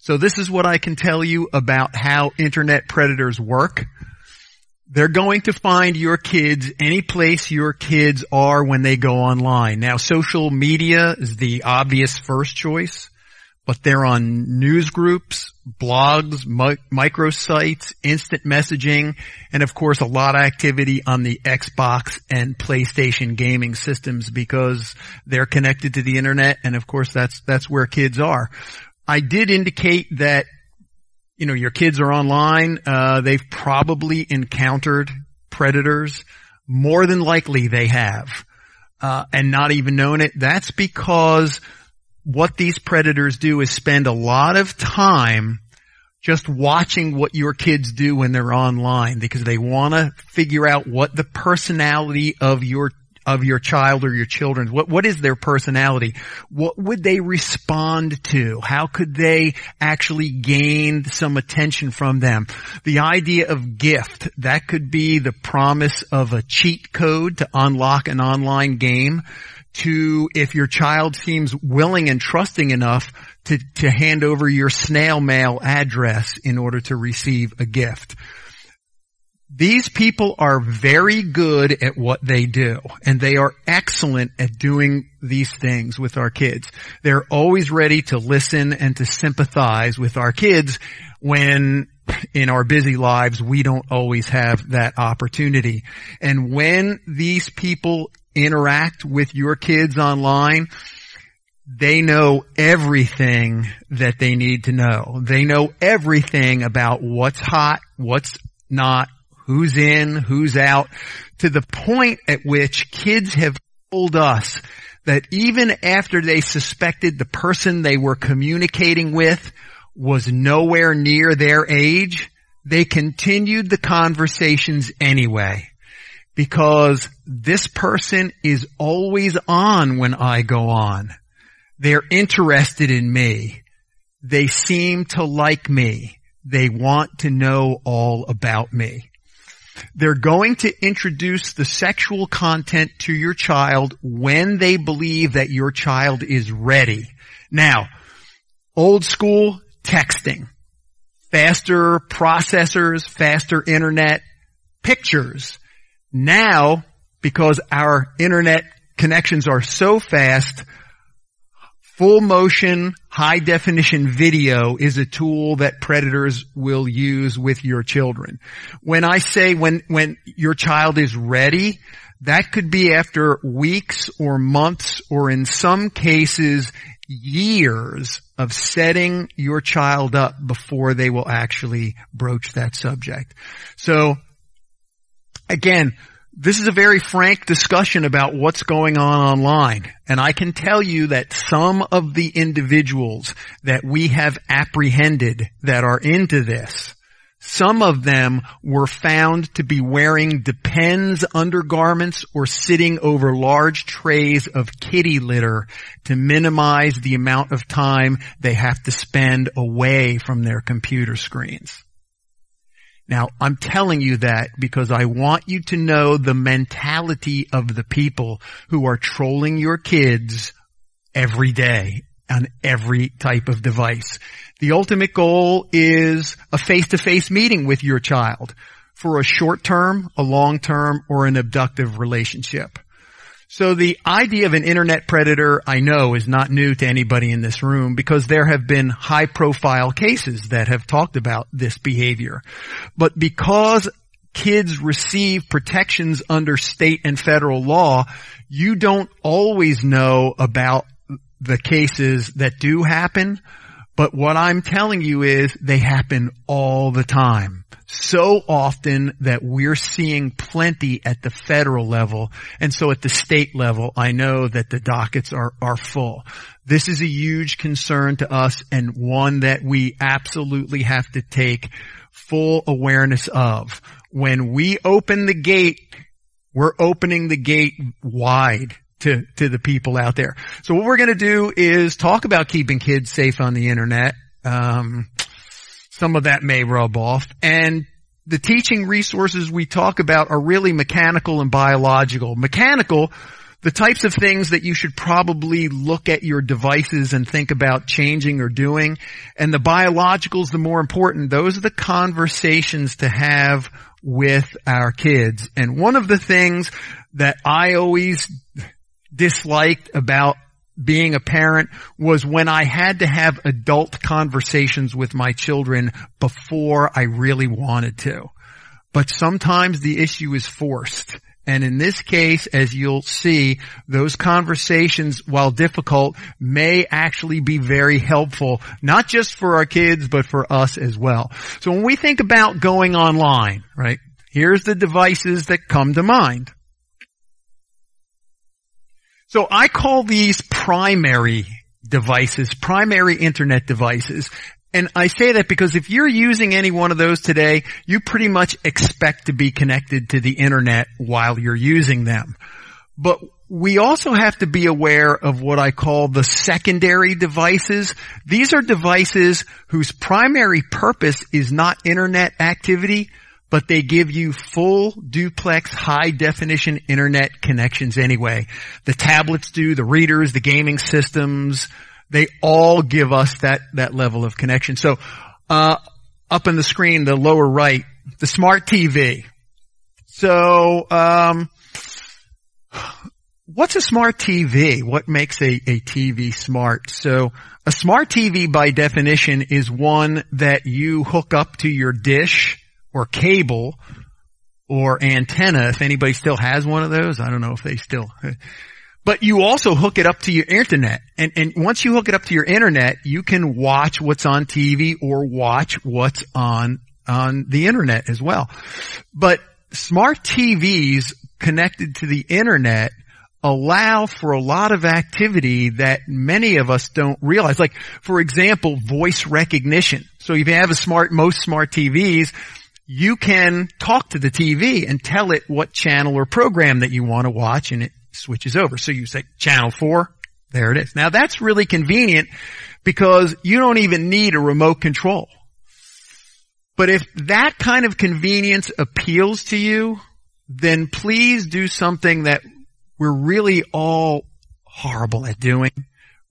So this is what I can tell you about how internet predators work. They're going to find your kids any place your kids are when they go online. Now social media is the obvious first choice, but they're on news groups, blogs, mi- microsites, instant messaging, and of course a lot of activity on the Xbox and PlayStation gaming systems because they're connected to the internet and of course that's, that's where kids are. I did indicate that you know, your kids are online, uh, they've probably encountered predators. More than likely they have. Uh, and not even known it. That's because what these predators do is spend a lot of time just watching what your kids do when they're online because they want to figure out what the personality of your of your child or your children? What, what is their personality? What would they respond to? How could they actually gain some attention from them? The idea of gift, that could be the promise of a cheat code to unlock an online game to if your child seems willing and trusting enough to, to hand over your snail mail address in order to receive a gift. These people are very good at what they do and they are excellent at doing these things with our kids. They're always ready to listen and to sympathize with our kids when in our busy lives we don't always have that opportunity. And when these people interact with your kids online, they know everything that they need to know. They know everything about what's hot, what's not, who's in, who's out, to the point at which kids have told us that even after they suspected the person they were communicating with was nowhere near their age, they continued the conversations anyway. Because this person is always on when I go on. They're interested in me. They seem to like me. They want to know all about me. They're going to introduce the sexual content to your child when they believe that your child is ready. Now, old school texting, faster processors, faster internet, pictures. Now, because our internet connections are so fast, Full motion, high definition video is a tool that predators will use with your children. When I say when, when your child is ready, that could be after weeks or months or in some cases years of setting your child up before they will actually broach that subject. So again, this is a very frank discussion about what's going on online. And I can tell you that some of the individuals that we have apprehended that are into this, some of them were found to be wearing Depends undergarments or sitting over large trays of kitty litter to minimize the amount of time they have to spend away from their computer screens. Now, I'm telling you that because I want you to know the mentality of the people who are trolling your kids every day on every type of device. The ultimate goal is a face-to-face meeting with your child for a short term, a long term, or an abductive relationship. So the idea of an internet predator, I know, is not new to anybody in this room because there have been high profile cases that have talked about this behavior. But because kids receive protections under state and federal law, you don't always know about the cases that do happen. But what I'm telling you is they happen all the time so often that we're seeing plenty at the federal level. And so at the state level, I know that the dockets are, are full. This is a huge concern to us and one that we absolutely have to take full awareness of. When we open the gate, we're opening the gate wide to, to the people out there. So what we're going to do is talk about keeping kids safe on the internet. Um, some of that may rub off. And the teaching resources we talk about are really mechanical and biological. Mechanical, the types of things that you should probably look at your devices and think about changing or doing. And the biologicals, the more important, those are the conversations to have with our kids. And one of the things that I always disliked about being a parent was when I had to have adult conversations with my children before I really wanted to. But sometimes the issue is forced. And in this case, as you'll see, those conversations, while difficult, may actually be very helpful, not just for our kids, but for us as well. So when we think about going online, right, here's the devices that come to mind. So I call these primary devices, primary internet devices. And I say that because if you're using any one of those today, you pretty much expect to be connected to the internet while you're using them. But we also have to be aware of what I call the secondary devices. These are devices whose primary purpose is not internet activity, but they give you full duplex high definition internet connections anyway. The tablets do, the readers, the gaming systems, they all give us that, that level of connection. So, uh, up in the screen, the lower right, the smart TV. So, um, what's a smart TV? What makes a, a TV smart? So, a smart TV by definition is one that you hook up to your dish or cable or antenna. If anybody still has one of those, I don't know if they still, but you also hook it up to your internet. And, and once you hook it up to your internet, you can watch what's on TV or watch what's on, on the internet as well. But smart TVs connected to the internet allow for a lot of activity that many of us don't realize. Like, for example, voice recognition. So if you have a smart, most smart TVs, you can talk to the TV and tell it what channel or program that you want to watch and it switches over. So you say channel four, there it is. Now that's really convenient because you don't even need a remote control. But if that kind of convenience appeals to you, then please do something that we're really all horrible at doing.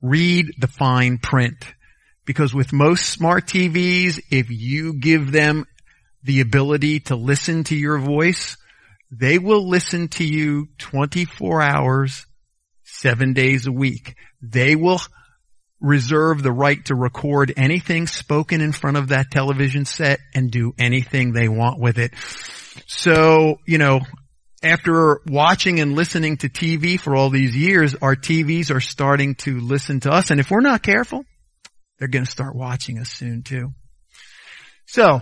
Read the fine print. Because with most smart TVs, if you give them the ability to listen to your voice, they will listen to you 24 hours, seven days a week. They will reserve the right to record anything spoken in front of that television set and do anything they want with it. So, you know, after watching and listening to TV for all these years, our TVs are starting to listen to us. And if we're not careful, they're going to start watching us soon too. So,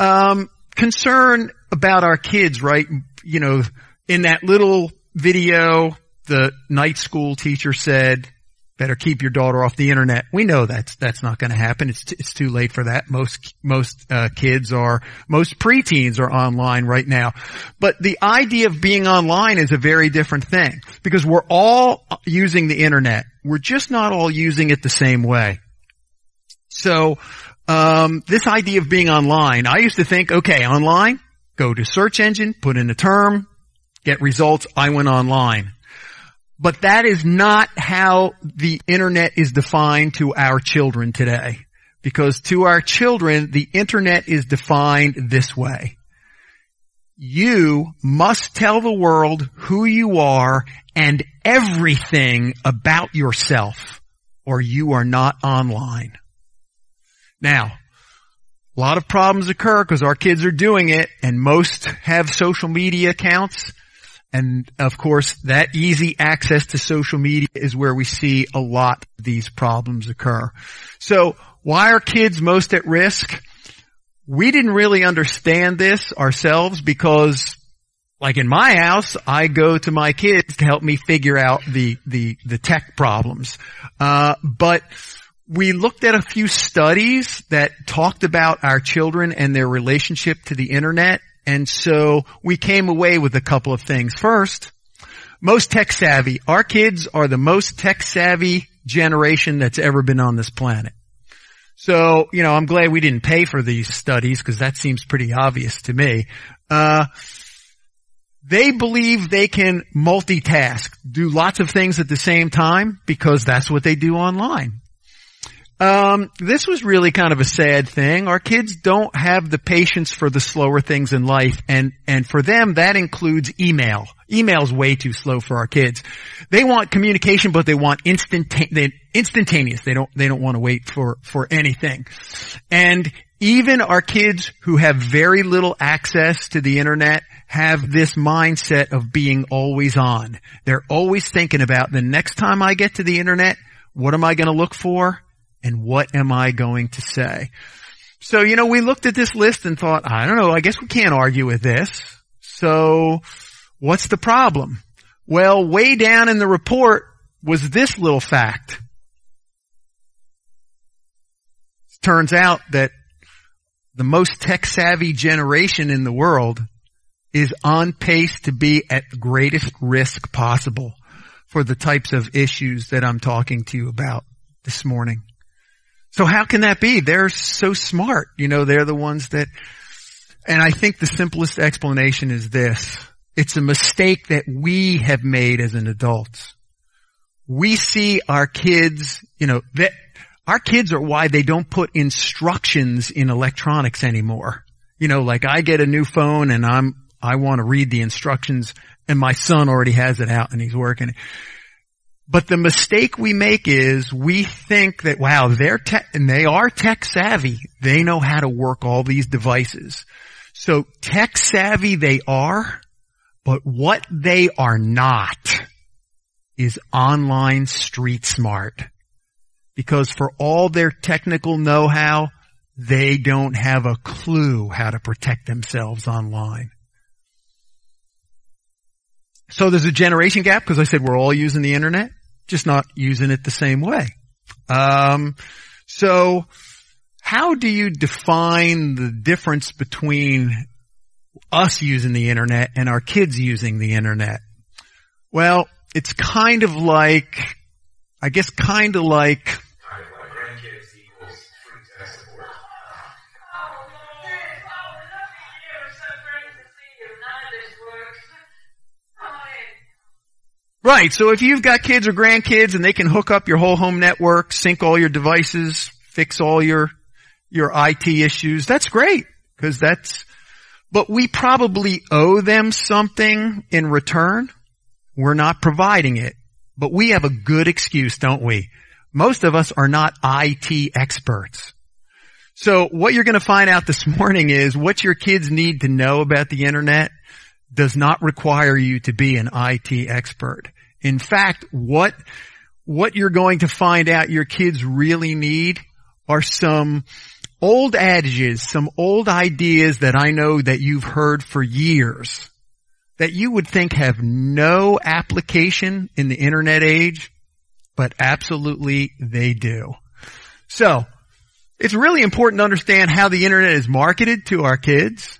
um, concern about our kids, right? You know, in that little video, the night school teacher said, better keep your daughter off the internet. We know that's, that's not going to happen. It's, t- it's too late for that. Most, most, uh, kids are, most preteens are online right now. But the idea of being online is a very different thing because we're all using the internet. We're just not all using it the same way. So, um, this idea of being online, I used to think, okay, online, go to search engine, put in a term, get results, I went online. But that is not how the internet is defined to our children today. Because to our children, the internet is defined this way. You must tell the world who you are and everything about yourself or you are not online. Now, a lot of problems occur because our kids are doing it and most have social media accounts. And of course, that easy access to social media is where we see a lot of these problems occur. So why are kids most at risk? We didn't really understand this ourselves because like in my house, I go to my kids to help me figure out the, the, the tech problems. Uh, but we looked at a few studies that talked about our children and their relationship to the internet. And so we came away with a couple of things. First, most tech savvy. Our kids are the most tech savvy generation that's ever been on this planet. So, you know, I'm glad we didn't pay for these studies because that seems pretty obvious to me. Uh, They believe they can multitask, do lots of things at the same time because that's what they do online. Um, this was really kind of a sad thing. Our kids don't have the patience for the slower things in life, and and for them that includes email. Email's way too slow for our kids. They want communication, but they want instanta- instantaneous. They don't they don't want to wait for for anything. And even our kids who have very little access to the internet have this mindset of being always on. They're always thinking about the next time I get to the internet, what am I going to look for? And what am I going to say? So, you know, we looked at this list and thought, I don't know, I guess we can't argue with this. So, what's the problem? Well, way down in the report was this little fact. Turns out that the most tech savvy generation in the world is on pace to be at the greatest risk possible for the types of issues that I'm talking to you about this morning. So how can that be? They're so smart. You know, they're the ones that, and I think the simplest explanation is this. It's a mistake that we have made as an adults. We see our kids, you know, that our kids are why they don't put instructions in electronics anymore. You know, like I get a new phone and I'm I want to read the instructions and my son already has it out and he's working. But the mistake we make is we think that, wow, they're tech, and they are tech savvy. They know how to work all these devices. So tech savvy they are, but what they are not is online street smart. Because for all their technical know-how, they don't have a clue how to protect themselves online. So there's a generation gap because I said we're all using the internet, just not using it the same way. Um, so how do you define the difference between us using the internet and our kids using the internet? Well, it's kind of like, I guess kind of like Right. So if you've got kids or grandkids and they can hook up your whole home network, sync all your devices, fix all your, your IT issues, that's great. Cause that's, but we probably owe them something in return. We're not providing it, but we have a good excuse, don't we? Most of us are not IT experts. So what you're going to find out this morning is what your kids need to know about the internet does not require you to be an IT expert. In fact, what, what you're going to find out your kids really need are some old adages, some old ideas that I know that you've heard for years that you would think have no application in the internet age, but absolutely they do. So, it's really important to understand how the internet is marketed to our kids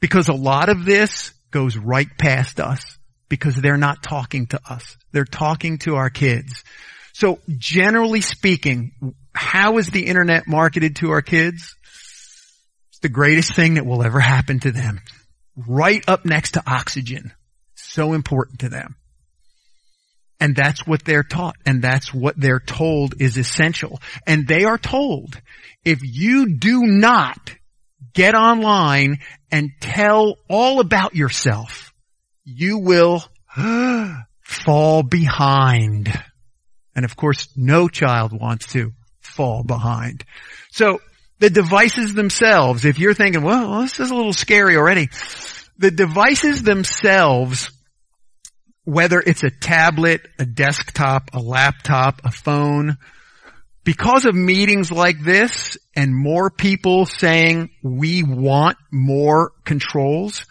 because a lot of this goes right past us because they're not talking to us. They're talking to our kids. So generally speaking, how is the internet marketed to our kids? It's the greatest thing that will ever happen to them. Right up next to oxygen. So important to them. And that's what they're taught and that's what they're told is essential. And they are told, if you do not get online and tell all about yourself, you will fall behind. And of course, no child wants to fall behind. So the devices themselves, if you're thinking, well, this is a little scary already, the devices themselves, whether it's a tablet, a desktop, a laptop, a phone, because of meetings like this and more people saying we want more controls,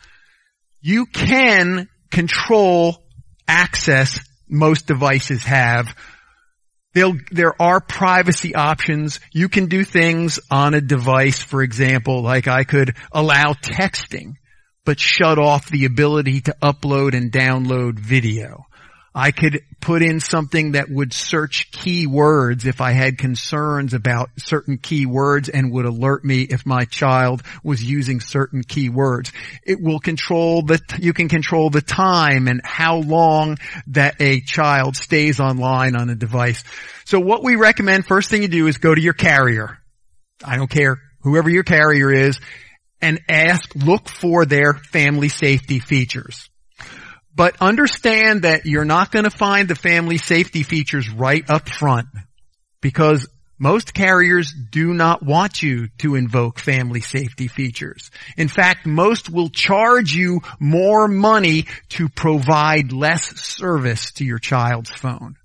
you can control access most devices have. They'll, there are privacy options. You can do things on a device, for example, like I could allow texting, but shut off the ability to upload and download video. I could put in something that would search keywords if I had concerns about certain keywords and would alert me if my child was using certain keywords. It will control the, you can control the time and how long that a child stays online on a device. So what we recommend, first thing you do is go to your carrier. I don't care whoever your carrier is and ask, look for their family safety features. But understand that you're not going to find the family safety features right up front because most carriers do not want you to invoke family safety features. In fact, most will charge you more money to provide less service to your child's phone.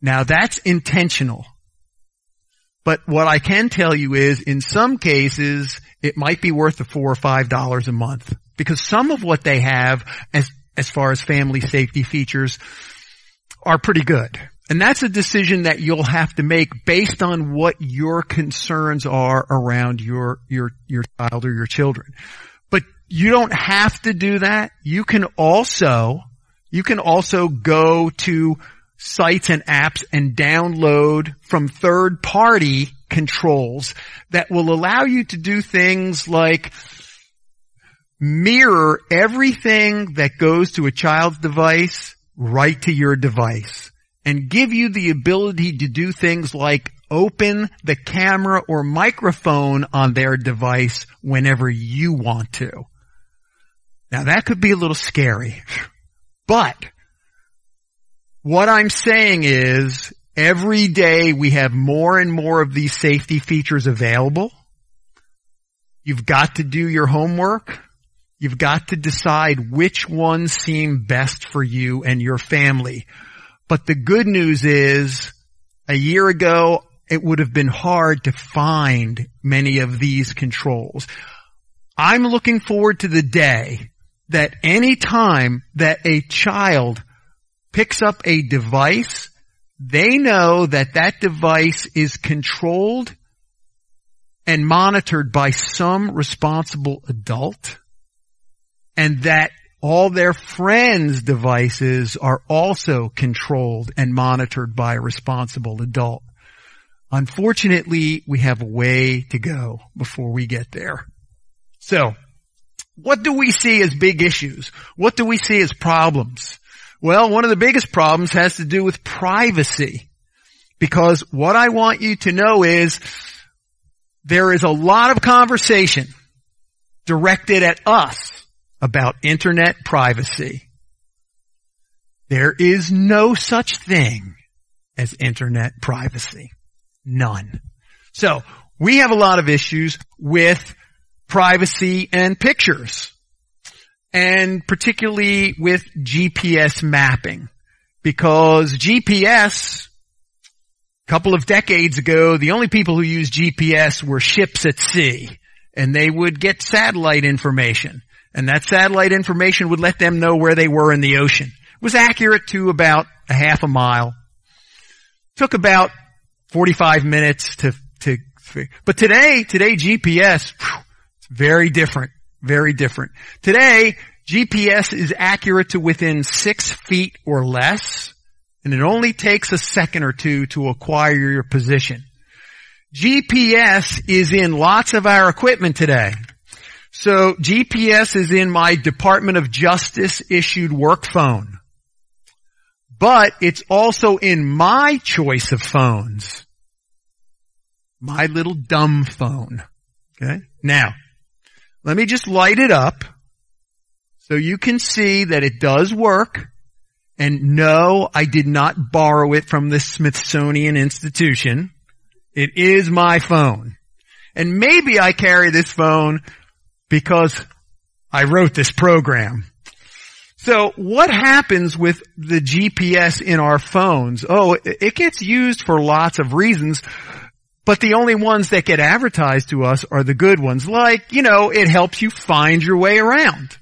Now that's intentional. But what I can tell you is in some cases, it might be worth the four or five dollars a month because some of what they have as as far as family safety features are pretty good. And that's a decision that you'll have to make based on what your concerns are around your, your, your child or your children. But you don't have to do that. You can also, you can also go to sites and apps and download from third party controls that will allow you to do things like mirror everything that goes to a child's device right to your device and give you the ability to do things like open the camera or microphone on their device whenever you want to. Now that could be a little scary, but what I'm saying is every day we have more and more of these safety features available. You've got to do your homework. You've got to decide which ones seem best for you and your family. But the good news is a year ago, it would have been hard to find many of these controls. I'm looking forward to the day that any time that a child picks up a device, they know that that device is controlled and monitored by some responsible adult and that all their friends' devices are also controlled and monitored by a responsible adult. Unfortunately, we have a way to go before we get there. So, what do we see as big issues? What do we see as problems? Well, one of the biggest problems has to do with privacy. Because what I want you to know is there is a lot of conversation directed at us about internet privacy. There is no such thing as internet privacy. None. So, we have a lot of issues with privacy and pictures. And particularly with GPS mapping. Because GPS, a couple of decades ago, the only people who used GPS were ships at sea. And they would get satellite information. And that satellite information would let them know where they were in the ocean. It was accurate to about a half a mile. Took about 45 minutes to, to, but today, today GPS, it's very different, very different. Today, GPS is accurate to within six feet or less, and it only takes a second or two to acquire your position. GPS is in lots of our equipment today. So GPS is in my Department of Justice issued work phone. But it's also in my choice of phones. My little dumb phone. Okay. Now, let me just light it up so you can see that it does work. And no, I did not borrow it from the Smithsonian Institution. It is my phone. And maybe I carry this phone because I wrote this program. So what happens with the GPS in our phones? Oh, it gets used for lots of reasons, but the only ones that get advertised to us are the good ones. Like, you know, it helps you find your way around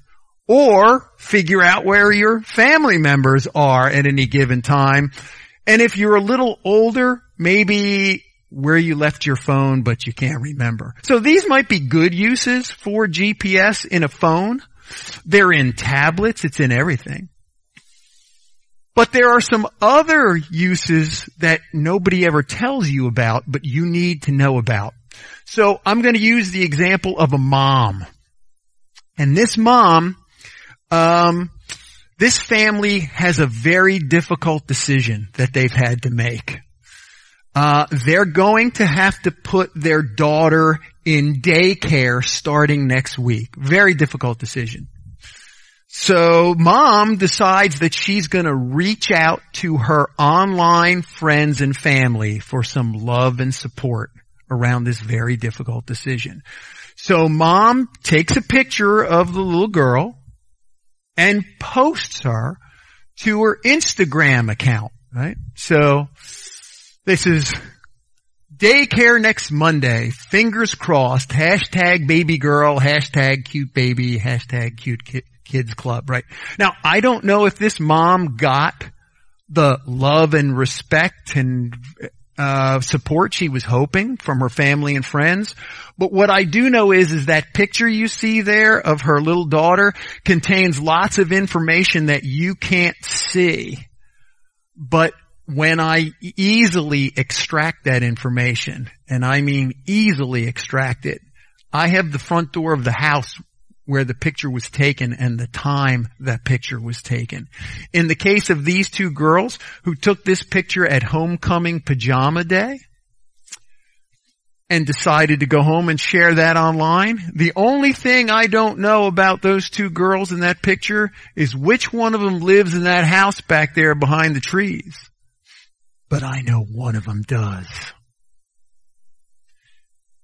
or figure out where your family members are at any given time. And if you're a little older, maybe where you left your phone, but you can't remember. So these might be good uses for GPS in a phone. They're in tablets. It's in everything. But there are some other uses that nobody ever tells you about, but you need to know about. So I'm going to use the example of a mom. And this mom, um, this family has a very difficult decision that they've had to make. Uh, they're going to have to put their daughter in daycare starting next week. Very difficult decision. So mom decides that she's going to reach out to her online friends and family for some love and support around this very difficult decision. So mom takes a picture of the little girl and posts her to her Instagram account, right? So this is daycare next Monday. Fingers crossed. Hashtag baby girl. Hashtag cute baby. Hashtag cute kids club, right? Now, I don't know if this mom got the love and respect and uh, support she was hoping from her family and friends. But what I do know is, is that picture you see there of her little daughter contains lots of information that you can't see. But when I easily extract that information, and I mean easily extract it, I have the front door of the house where the picture was taken and the time that picture was taken. In the case of these two girls who took this picture at homecoming pajama day and decided to go home and share that online, the only thing I don't know about those two girls in that picture is which one of them lives in that house back there behind the trees. But I know one of them does.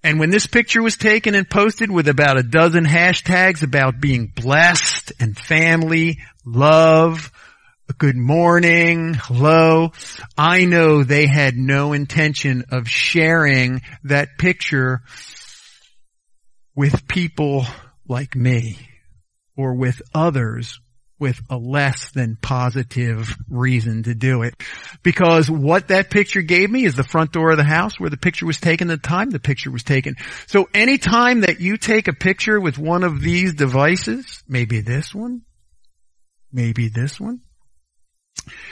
And when this picture was taken and posted with about a dozen hashtags about being blessed and family, love, good morning, hello, I know they had no intention of sharing that picture with people like me or with others with a less than positive reason to do it. Because what that picture gave me is the front door of the house where the picture was taken, the time the picture was taken. So anytime that you take a picture with one of these devices, maybe this one, maybe this one,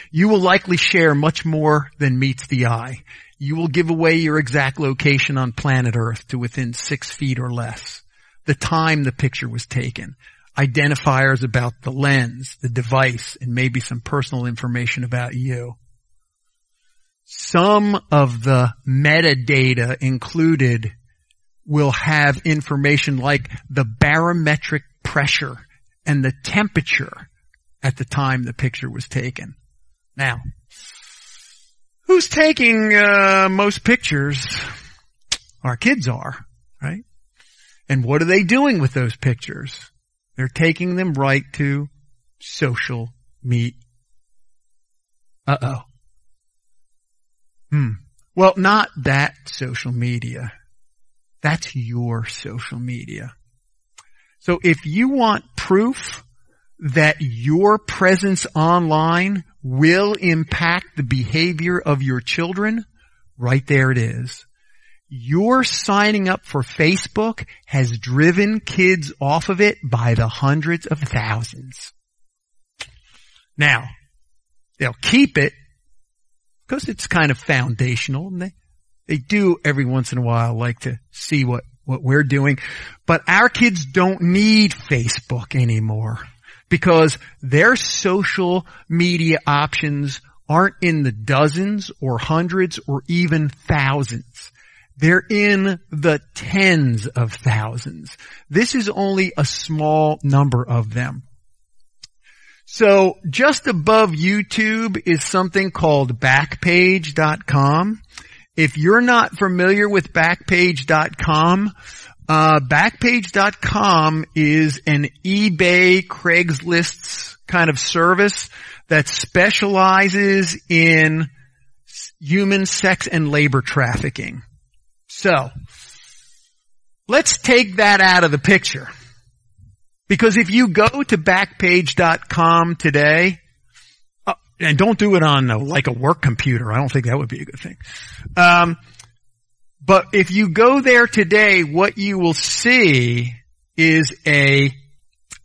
you will likely share much more than meets the eye. You will give away your exact location on planet Earth to within six feet or less. The time the picture was taken identifiers about the lens, the device, and maybe some personal information about you. Some of the metadata included will have information like the barometric pressure and the temperature at the time the picture was taken. Now, who's taking uh, most pictures? Our kids are, right? And what are they doing with those pictures? They're taking them right to social meet. Uh-oh. Hmm. Well, not that social media. That's your social media. So if you want proof that your presence online will impact the behavior of your children, right there it is. Your signing up for Facebook has driven kids off of it by the hundreds of thousands. Now, they'll keep it because it's kind of foundational and they, they do every once in a while like to see what, what we're doing. But our kids don't need Facebook anymore because their social media options aren't in the dozens or hundreds or even thousands. They're in the tens of thousands. This is only a small number of them. So just above YouTube is something called Backpage.com. If you're not familiar with Backpage.com, uh, Backpage.com is an eBay, Craigslist kind of service that specializes in human sex and labor trafficking. So, let's take that out of the picture. Because if you go to backpage.com today, uh, and don't do it on a, like a work computer. I don't think that would be a good thing. Um, but if you go there today, what you will see is a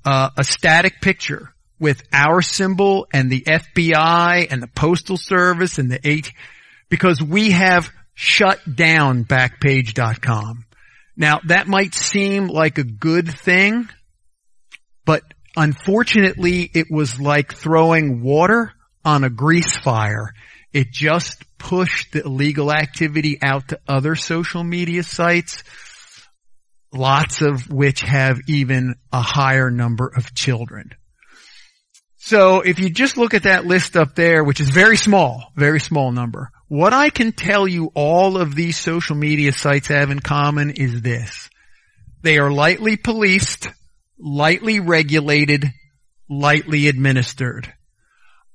uh, a static picture with our symbol and the FBI and the Postal Service and the H because we have shut down Backpage.com. Now that might seem like a good thing, but unfortunately it was like throwing water on a grease fire. It just pushed the illegal activity out to other social media sites, lots of which have even a higher number of children. So if you just look at that list up there, which is very small, very small number, what I can tell you all of these social media sites have in common is this. They are lightly policed, lightly regulated, lightly administered.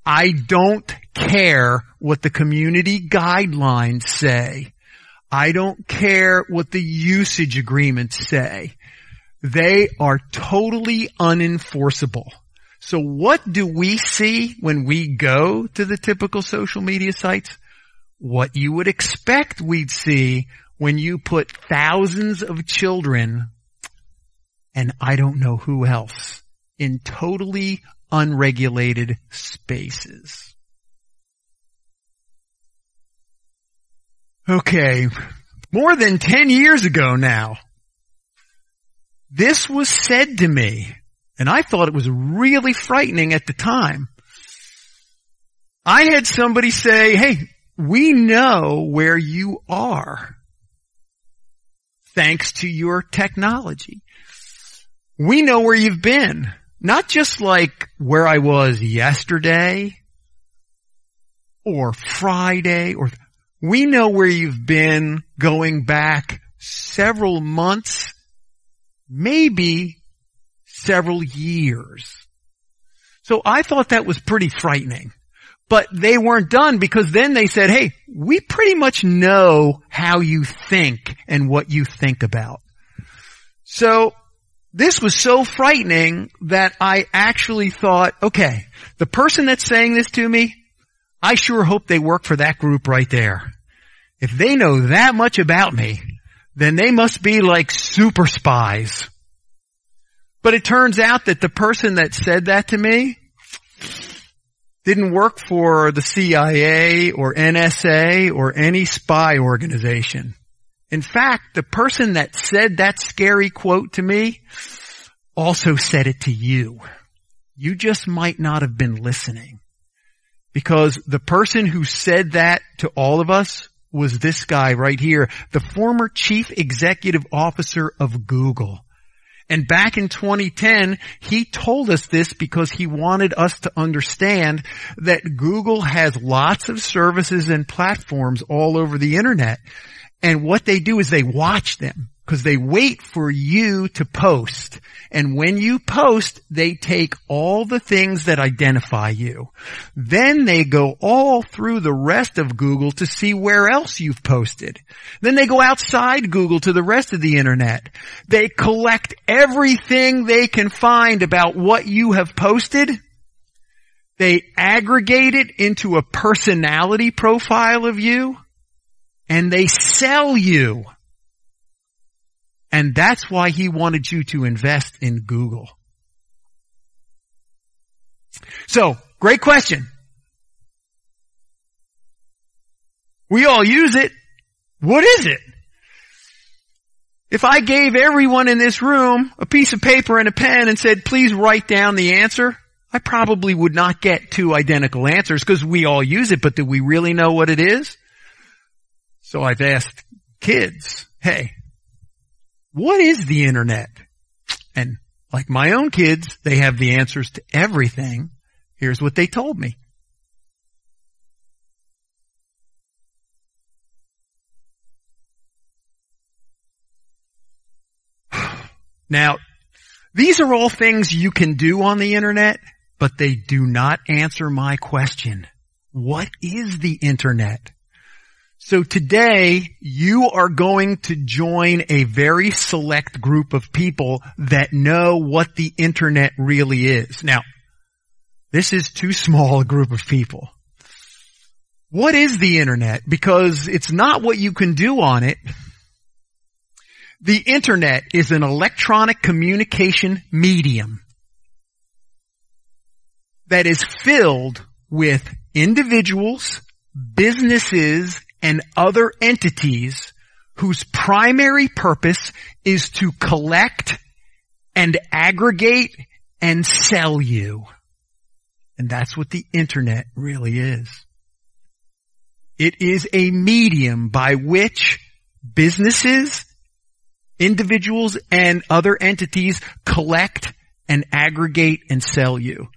I don't care what the community guidelines say. I don't care what the usage agreements say. They are totally unenforceable. So what do we see when we go to the typical social media sites? What you would expect we'd see when you put thousands of children and I don't know who else in totally unregulated spaces. Okay, more than 10 years ago now, this was said to me, and I thought it was really frightening at the time. I had somebody say, hey, we know where you are thanks to your technology. We know where you've been. Not just like where I was yesterday or Friday or we know where you've been going back several months, maybe several years. So I thought that was pretty frightening. But they weren't done because then they said, hey, we pretty much know how you think and what you think about. So this was so frightening that I actually thought, okay, the person that's saying this to me, I sure hope they work for that group right there. If they know that much about me, then they must be like super spies. But it turns out that the person that said that to me didn't work for the CIA or NSA or any spy organization. In fact, the person that said that scary quote to me also said it to you. You just might not have been listening. Because the person who said that to all of us was this guy right here, the former chief executive officer of Google. And back in 2010, he told us this because he wanted us to understand that Google has lots of services and platforms all over the internet. And what they do is they watch them because they wait for you to post. And when you post, they take all the things that identify you. Then they go all through the rest of Google to see where else you've posted. Then they go outside Google to the rest of the internet. They collect everything they can find about what you have posted. They aggregate it into a personality profile of you and they sell you and that's why he wanted you to invest in Google. So, great question. We all use it. What is it? If I gave everyone in this room a piece of paper and a pen and said, please write down the answer, I probably would not get two identical answers because we all use it, but do we really know what it is? So I've asked kids, hey, what is the internet? And like my own kids, they have the answers to everything. Here's what they told me. Now, these are all things you can do on the internet, but they do not answer my question. What is the internet? So today you are going to join a very select group of people that know what the internet really is. Now, this is too small a group of people. What is the internet? Because it's not what you can do on it. The internet is an electronic communication medium. that is filled with individuals, businesses, and other entities whose primary purpose is to collect and aggregate and sell you. And that's what the internet really is. It is a medium by which businesses, individuals, and other entities collect and aggregate and sell you.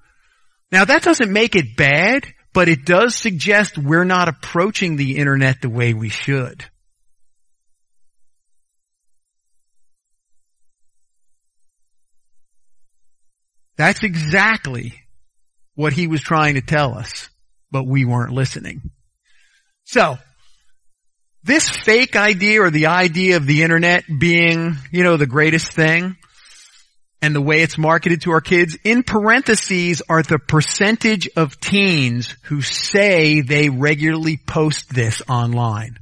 Now that doesn't make it bad, but it does suggest we're not approaching the internet the way we should. That's exactly what he was trying to tell us, but we weren't listening. So, this fake idea or the idea of the internet being, you know, the greatest thing and the way it's marketed to our kids, in parentheses are the percentage of teens who say they regularly post this online.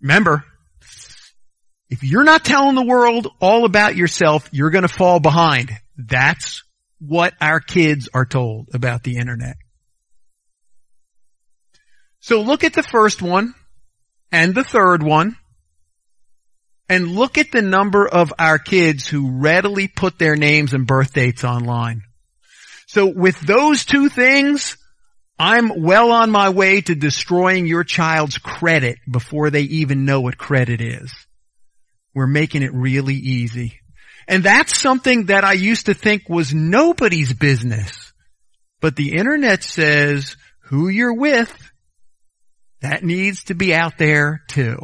Remember, if you're not telling the world all about yourself, you're gonna fall behind. That's what our kids are told about the internet. So look at the first one and the third one and look at the number of our kids who readily put their names and birth dates online. So with those two things, I'm well on my way to destroying your child's credit before they even know what credit is. We're making it really easy. And that's something that I used to think was nobody's business. But the internet says who you're with, that needs to be out there too.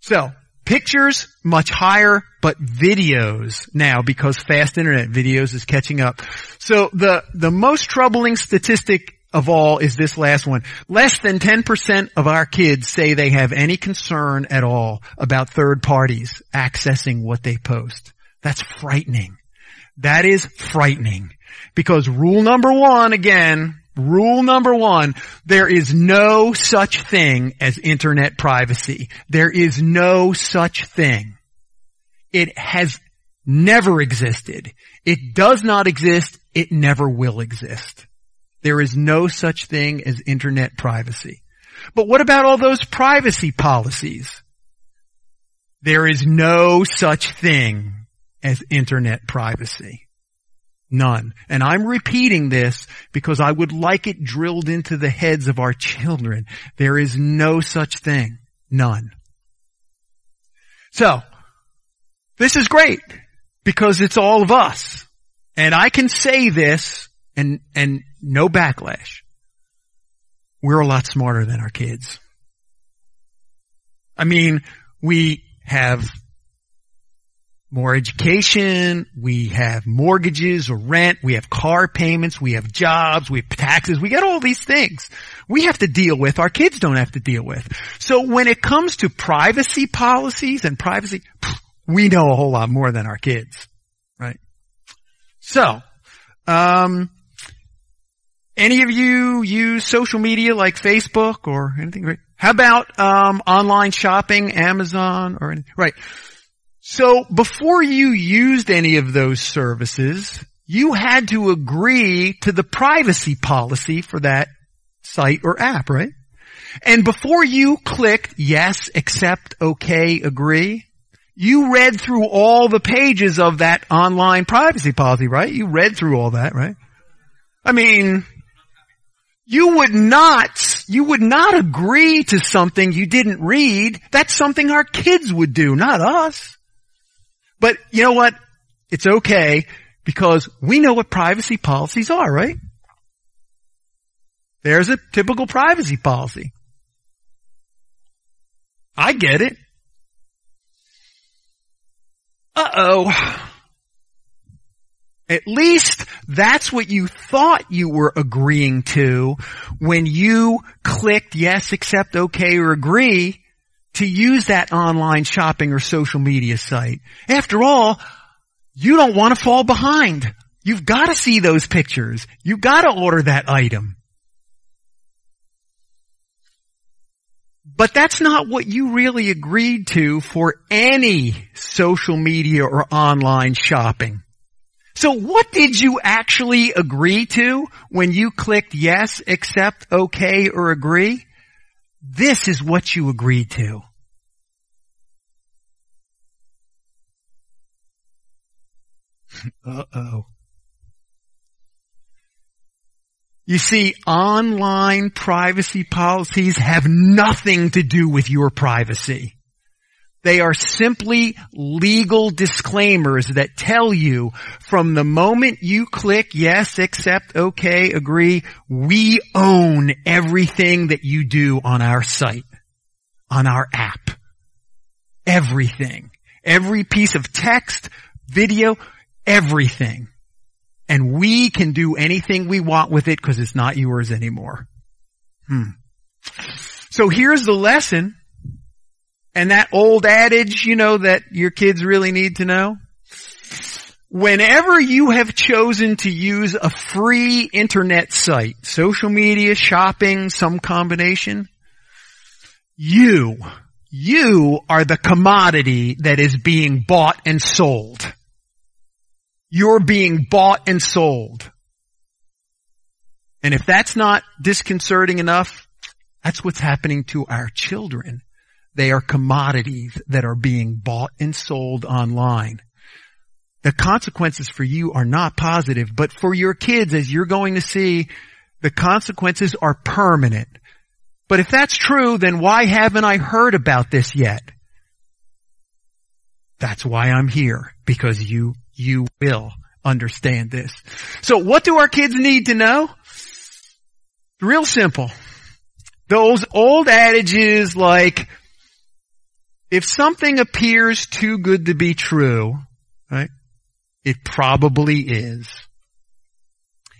So, pictures much higher, but videos now because fast internet videos is catching up. So the, the most troubling statistic of all is this last one. Less than 10% of our kids say they have any concern at all about third parties accessing what they post. That's frightening. That is frightening. Because rule number one, again, rule number one, there is no such thing as internet privacy. There is no such thing. It has never existed. It does not exist. It never will exist. There is no such thing as internet privacy. But what about all those privacy policies? There is no such thing as internet privacy. None. And I'm repeating this because I would like it drilled into the heads of our children. There is no such thing. None. So, this is great because it's all of us. And I can say this and, and no backlash. We're a lot smarter than our kids. I mean, we have more education, we have mortgages or rent, we have car payments, we have jobs, we have taxes, we got all these things we have to deal with, our kids don't have to deal with. So when it comes to privacy policies and privacy, we know a whole lot more than our kids, right? So, um, any of you use social media like Facebook or anything? How about um, online shopping, Amazon or anything? Right. So before you used any of those services, you had to agree to the privacy policy for that site or app, right? And before you clicked yes, accept, okay, agree, you read through all the pages of that online privacy policy, right? You read through all that, right? I mean, you would not, you would not agree to something you didn't read. That's something our kids would do, not us. But you know what? It's okay because we know what privacy policies are, right? There's a typical privacy policy. I get it. Uh oh. At least that's what you thought you were agreeing to when you clicked yes, accept, okay, or agree to use that online shopping or social media site. After all, you don't want to fall behind. You've got to see those pictures. You've got to order that item. But that's not what you really agreed to for any social media or online shopping. So what did you actually agree to when you clicked yes, accept, okay, or agree? This is what you agreed to. Uh-oh. You see, online privacy policies have nothing to do with your privacy. They are simply legal disclaimers that tell you from the moment you click yes, accept, okay, agree, we own everything that you do on our site, on our app. Everything. Every piece of text, video, everything. And we can do anything we want with it because it's not yours anymore. Hmm. So here's the lesson. And that old adage, you know, that your kids really need to know. Whenever you have chosen to use a free internet site, social media, shopping, some combination, you, you are the commodity that is being bought and sold. You're being bought and sold. And if that's not disconcerting enough, that's what's happening to our children. They are commodities that are being bought and sold online. The consequences for you are not positive, but for your kids, as you're going to see, the consequences are permanent. But if that's true, then why haven't I heard about this yet? That's why I'm here, because you you will understand this. So what do our kids need to know? Real simple. Those old adages like, if something appears too good to be true, right, it probably is.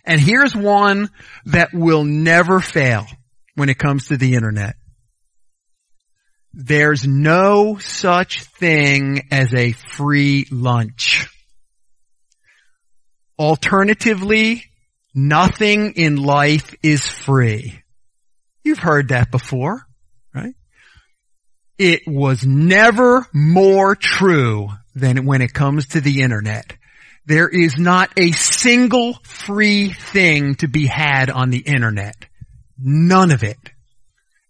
And here's one that will never fail when it comes to the internet. There's no such thing as a free lunch. Alternatively, nothing in life is free. You've heard that before, right? It was never more true than when it comes to the internet. There is not a single free thing to be had on the internet. None of it.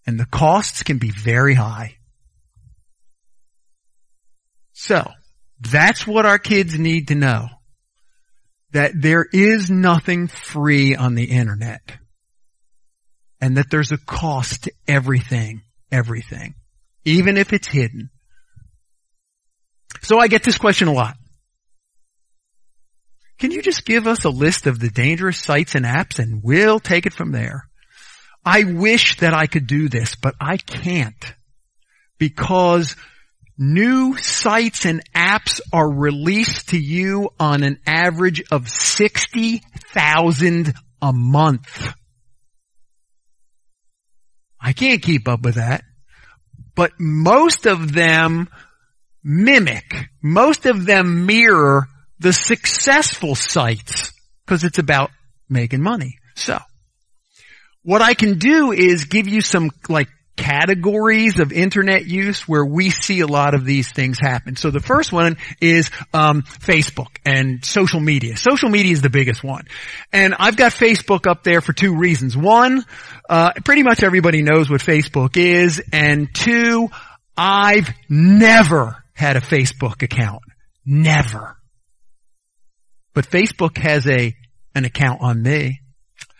And the costs can be very high. So, that's what our kids need to know that there is nothing free on the internet. And that there's a cost to everything, everything. Even if it's hidden. So I get this question a lot. Can you just give us a list of the dangerous sites and apps and we'll take it from there? I wish that I could do this, but I can't. Because New sites and apps are released to you on an average of 60,000 a month. I can't keep up with that. But most of them mimic, most of them mirror the successful sites because it's about making money. So, what I can do is give you some like categories of internet use where we see a lot of these things happen. So the first one is um, Facebook and social media. Social media is the biggest one, and I've got Facebook up there for two reasons. One, uh, pretty much everybody knows what Facebook is, and two, I've never had a Facebook account. Never. But Facebook has a an account on me.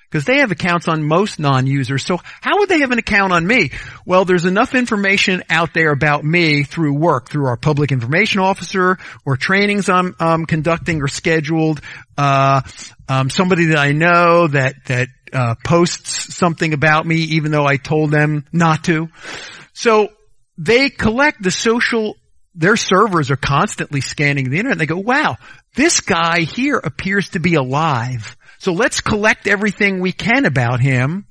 Because they have accounts on most non-users. So how would they have an account on me? Well, there's enough information out there about me through work, through our public information officer or trainings I'm um, conducting or scheduled. Uh, um, somebody that I know that that uh, posts something about me, even though I told them not to. So they collect the social their servers are constantly scanning the internet. They go, wow, this guy here appears to be alive. So let's collect everything we can about him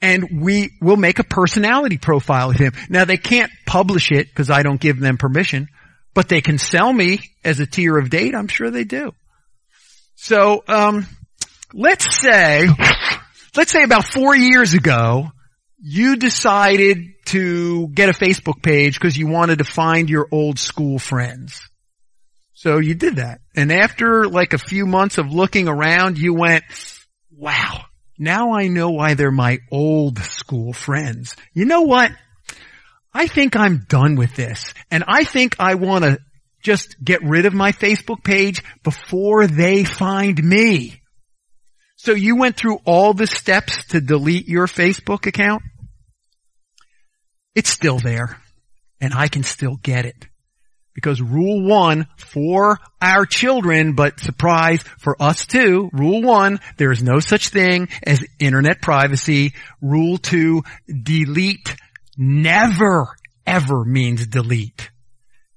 and we will make a personality profile of him. Now they can't publish it because I don't give them permission, but they can sell me as a tier of data. I'm sure they do. So, um, let's say, let's say about four years ago, you decided to get a Facebook page because you wanted to find your old school friends. So you did that. And after like a few months of looking around, you went, wow, now I know why they're my old school friends. You know what? I think I'm done with this. And I think I want to just get rid of my Facebook page before they find me. So you went through all the steps to delete your Facebook account? It's still there. And I can still get it. Because rule one for our children, but surprise for us too, rule one, there is no such thing as internet privacy. Rule two, delete never ever means delete.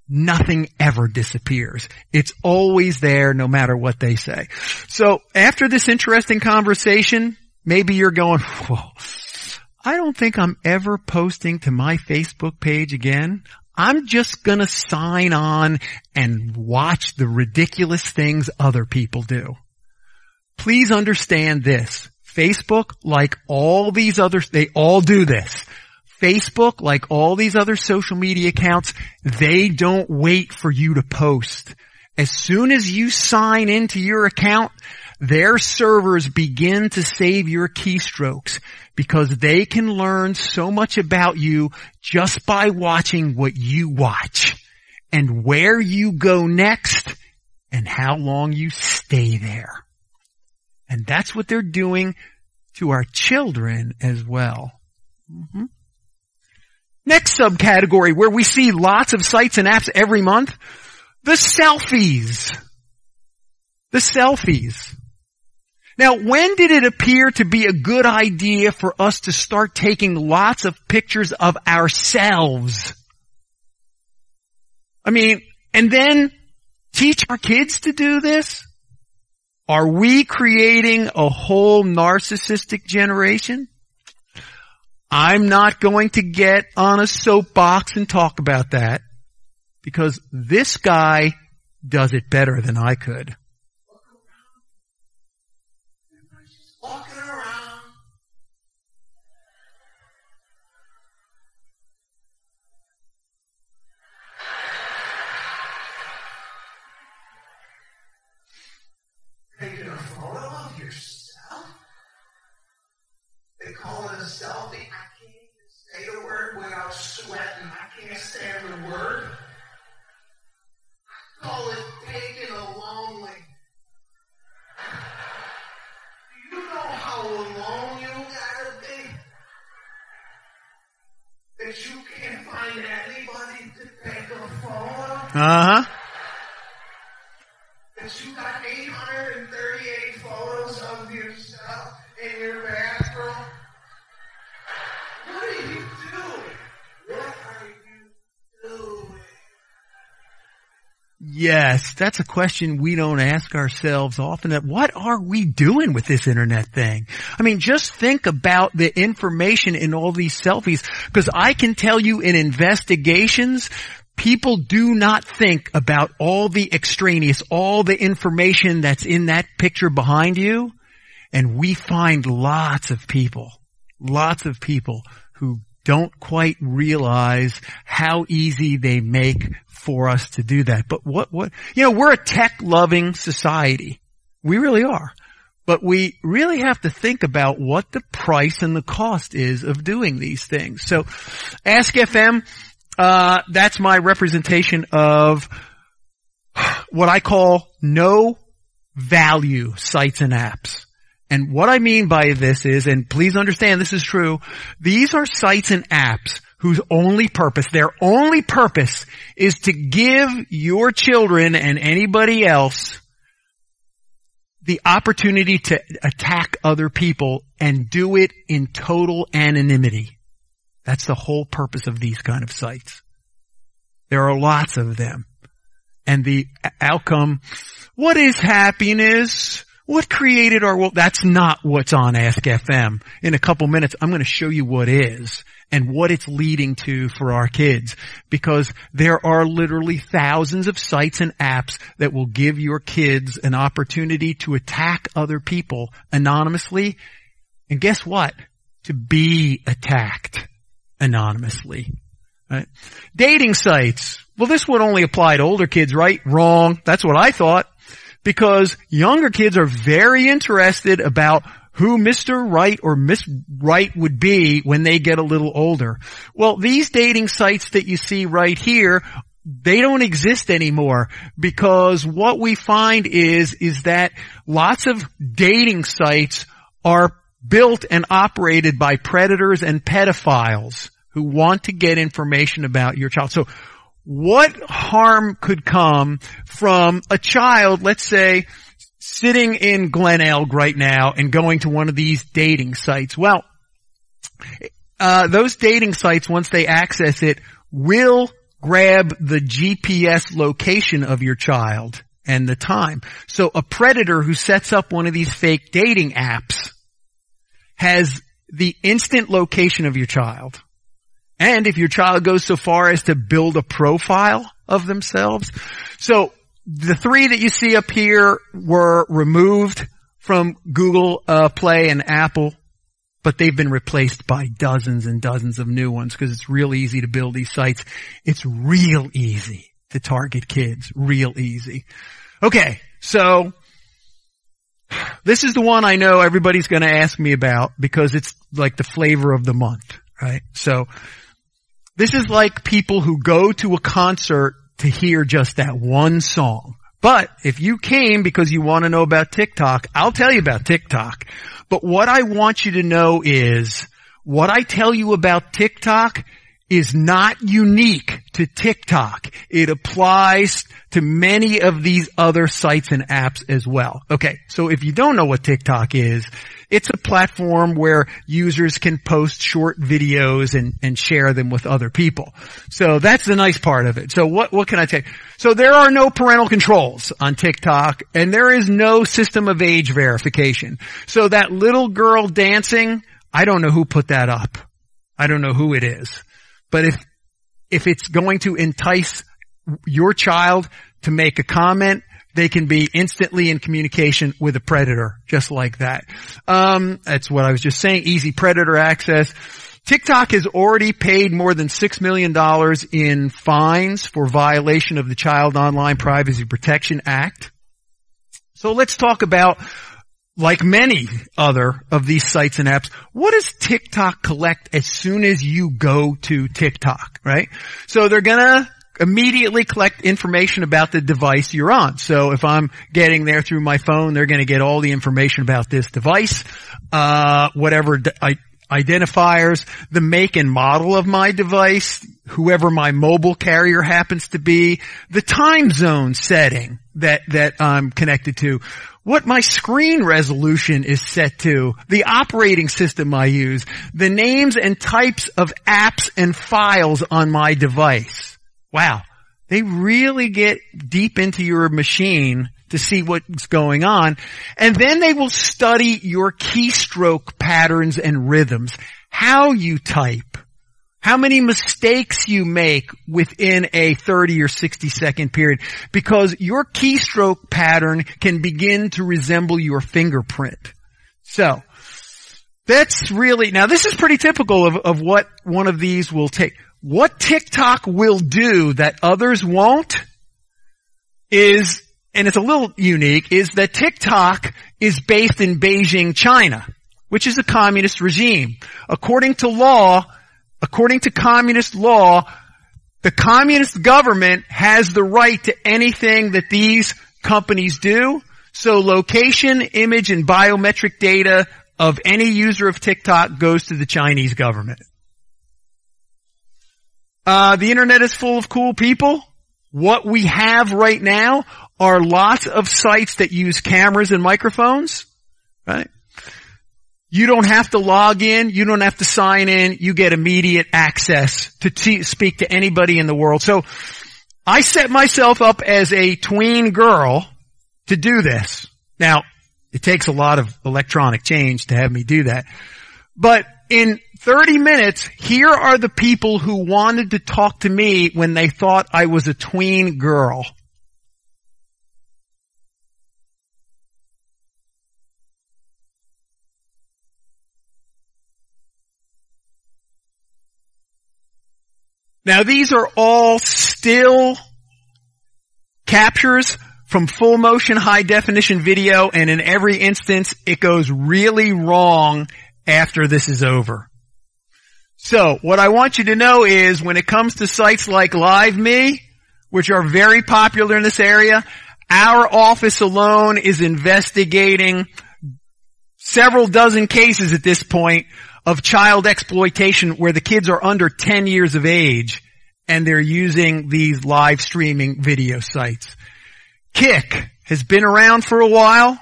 Nothing ever disappears. It's always there no matter what they say. So after this interesting conversation, maybe you're going, whoa, I don't think I'm ever posting to my Facebook page again. I'm just gonna sign on and watch the ridiculous things other people do. Please understand this. Facebook, like all these other, they all do this. Facebook, like all these other social media accounts, they don't wait for you to post. As soon as you sign into your account, their servers begin to save your keystrokes because they can learn so much about you just by watching what you watch and where you go next and how long you stay there. And that's what they're doing to our children as well. Mm-hmm. Next subcategory where we see lots of sites and apps every month, the selfies. The selfies. Now, when did it appear to be a good idea for us to start taking lots of pictures of ourselves? I mean, and then teach our kids to do this? Are we creating a whole narcissistic generation? I'm not going to get on a soapbox and talk about that because this guy does it better than I could. Uh huh. That you got 838 photos of yourself in your bathroom? What are you doing? What are you doing? Yes, that's a question we don't ask ourselves often. That what are we doing with this internet thing? I mean, just think about the information in all these selfies, because I can tell you in investigations, people do not think about all the extraneous, all the information that's in that picture behind you, and we find lots of people, lots of people who don't quite realize how easy they make for us to do that. But what, what, you know, we're a tech loving society. We really are. But we really have to think about what the price and the cost is of doing these things. So Ask FM, uh, that's my representation of what I call no value sites and apps. And what I mean by this is, and please understand this is true, these are sites and apps whose only purpose, their only purpose is to give your children and anybody else the opportunity to attack other people and do it in total anonymity. That's the whole purpose of these kind of sites. There are lots of them. And the outcome, what is happiness? What created our world? That's not what's on Ask FM. In a couple minutes, I'm going to show you what is and what it's leading to for our kids because there are literally thousands of sites and apps that will give your kids an opportunity to attack other people anonymously. And guess what? to be attacked anonymously. Right? Dating sites. Well, this would only apply to older kids, right? Wrong. That's what I thought. Because younger kids are very interested about who Mr. Right or Miss Right would be when they get a little older. Well, these dating sites that you see right here, they don't exist anymore because what we find is, is that lots of dating sites are built and operated by predators and pedophiles who want to get information about your child. So what harm could come from a child, let's say, sitting in Glenelg right now and going to one of these dating sites. Well, uh, those dating sites, once they access it, will grab the GPS location of your child and the time. So a predator who sets up one of these fake dating apps has the instant location of your child. And if your child goes so far as to build a profile of themselves. So the three that you see up here were removed from Google uh, Play and Apple, but they've been replaced by dozens and dozens of new ones because it's real easy to build these sites. It's real easy to target kids. Real easy. Okay, so this is the one I know everybody's going to ask me about because it's like the flavor of the month, right? So this is like people who go to a concert to hear just that one song. But if you came because you want to know about TikTok, I'll tell you about TikTok. But what I want you to know is what I tell you about TikTok is not unique to TikTok. It applies to many of these other sites and apps as well. Okay, so if you don't know what TikTok is, it's a platform where users can post short videos and, and share them with other people. So that's the nice part of it. So what, what can I you? So there are no parental controls on TikTok and there is no system of age verification. So that little girl dancing, I don't know who put that up. I don't know who it is. But if, if it's going to entice your child to make a comment, they can be instantly in communication with a predator, just like that. Um, that's what I was just saying. Easy predator access. TikTok has already paid more than $6 million in fines for violation of the Child Online Privacy Protection Act. So let's talk about like many other of these sites and apps, what does TikTok collect as soon as you go to TikTok, right? So they're gonna immediately collect information about the device you're on. So if I'm getting there through my phone, they're gonna get all the information about this device, uh, whatever identifiers, the make and model of my device, whoever my mobile carrier happens to be, the time zone setting that, that I'm connected to, what my screen resolution is set to, the operating system I use, the names and types of apps and files on my device. Wow. They really get deep into your machine to see what's going on. And then they will study your keystroke patterns and rhythms, how you type, how many mistakes you make within a 30 or 60 second period because your keystroke pattern can begin to resemble your fingerprint. So, that's really, now this is pretty typical of, of what one of these will take. What TikTok will do that others won't is and it's a little unique, is that TikTok is based in Beijing, China, which is a communist regime. According to law, according to communist law, the communist government has the right to anything that these companies do. So location, image, and biometric data of any user of TikTok goes to the Chinese government. Uh, the internet is full of cool people. What we have right now are lots of sites that use cameras and microphones, right? You don't have to log in. You don't have to sign in. You get immediate access to t- speak to anybody in the world. So I set myself up as a tween girl to do this. Now, it takes a lot of electronic change to have me do that. But in 30 minutes, here are the people who wanted to talk to me when they thought I was a tween girl. Now these are all still captures from full motion high definition video and in every instance it goes really wrong after this is over. So what I want you to know is when it comes to sites like LiveMe, which are very popular in this area, our office alone is investigating several dozen cases at this point of child exploitation where the kids are under 10 years of age and they're using these live streaming video sites. Kik has been around for a while.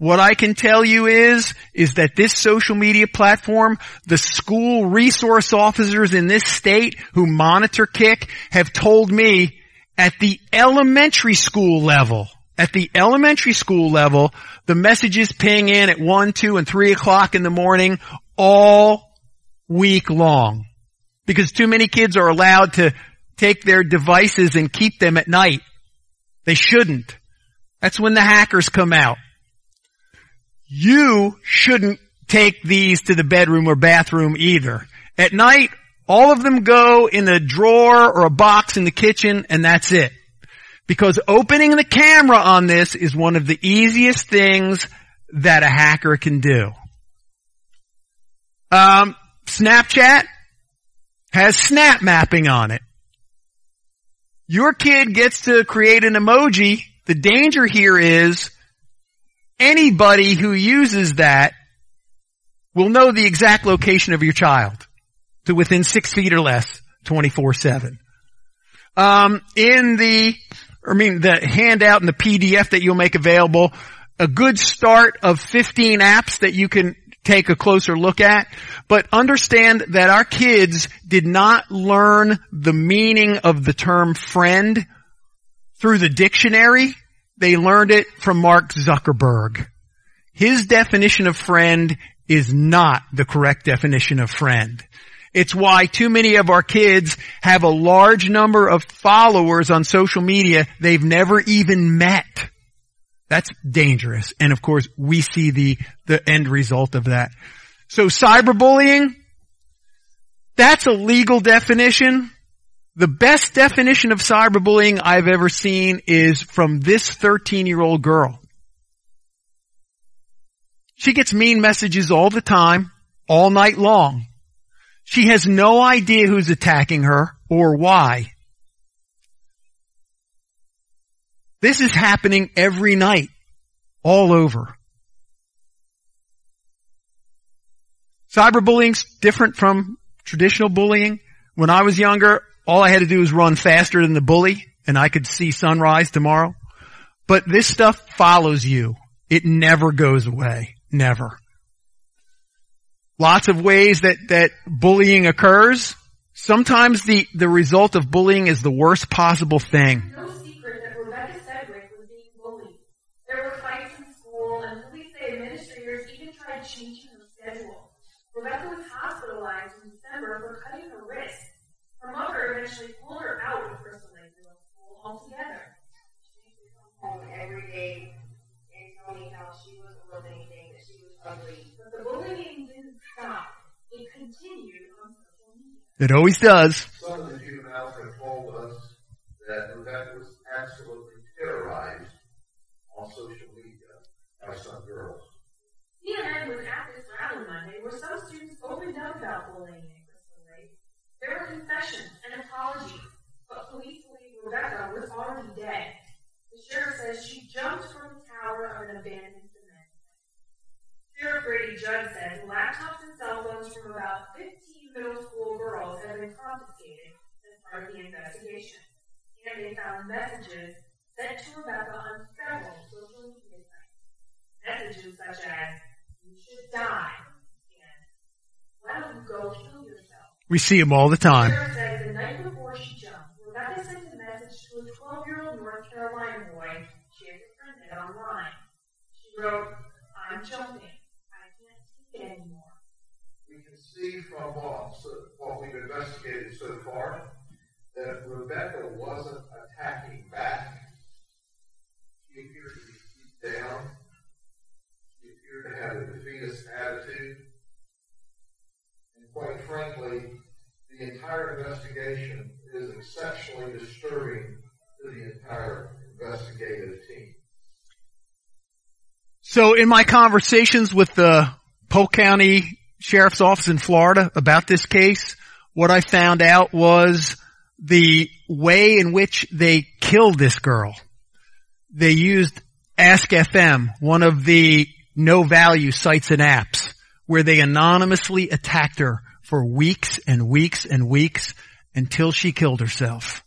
What I can tell you is, is that this social media platform, the school resource officers in this state who monitor Kik have told me at the elementary school level, at the elementary school level, the messages ping in at 1, 2, and 3 o'clock in the morning all week long. Because too many kids are allowed to take their devices and keep them at night. They shouldn't. That's when the hackers come out. You shouldn't take these to the bedroom or bathroom either. At night, all of them go in a drawer or a box in the kitchen and that's it. Because opening the camera on this is one of the easiest things that a hacker can do. Um, Snapchat has snap mapping on it. Your kid gets to create an emoji. The danger here is anybody who uses that will know the exact location of your child to within six feet or less, 24-7. Um, in the, I mean, the handout and the PDF that you'll make available, a good start of 15 apps that you can take a closer look at. But understand that our kids did not learn the meaning of the term friend through the dictionary. They learned it from Mark Zuckerberg. His definition of friend is not the correct definition of friend. It's why too many of our kids have a large number of followers on social media they've never even met. That's dangerous. And of course, we see the, the end result of that. So cyberbullying, that's a legal definition. The best definition of cyberbullying I've ever seen is from this 13 year old girl. She gets mean messages all the time, all night long. She has no idea who's attacking her or why. This is happening every night, all over. Cyberbullying's different from traditional bullying. When I was younger, all I had to do was run faster than the bully and I could see sunrise tomorrow. But this stuff follows you. It never goes away. Never. Lots of ways that, that bullying occurs. Sometimes the, the result of bullying is the worst possible thing. There were fights in school, and police administrators even tried changing her schedule. Rebecca was hospitalized in December for cutting her wrist. Her mother eventually pulled her out of Crystal Lake Middle School altogether. She used to come home every day and tell me how she wasn't worth anything, that she was ugly. But the bullying didn't stop. It continued on social media. It always does. Some of the juveniles have told us that Rebecca was absolutely terrorized on social media by some girls. CNN was at this rally Monday where some students opened up about bullying at Crystal Lake. There were confessions and apologies, but police believe Rebecca was already dead. The sheriff says she jumped from the tower of an abandoned cement. Sheriff Grady Judd says laptops and cell phones from about 15 middle school girls have been confiscated as part of the investigation. And they found messages sent to Rebecca on several social media sites. Messages such as, you should die, and why don't you go kill yourself? We see them all the time. Sarah says the night before she jumped, Rebecca sent a message to a 12-year-old North Carolina boy she had befriended online. She wrote, I'm jumping. I can't take it anymore. We can see from what, so- what we've investigated so far that Rebecca wasn't attacking back. She appeared to be down. She appeared to have a defeatist attitude. Quite frankly, the entire investigation is exceptionally disturbing to the entire investigative team. So in my conversations with the Polk County Sheriff's Office in Florida about this case, what I found out was the way in which they killed this girl. They used Ask FM, one of the no value sites and apps, where they anonymously attacked her for weeks and weeks and weeks until she killed herself.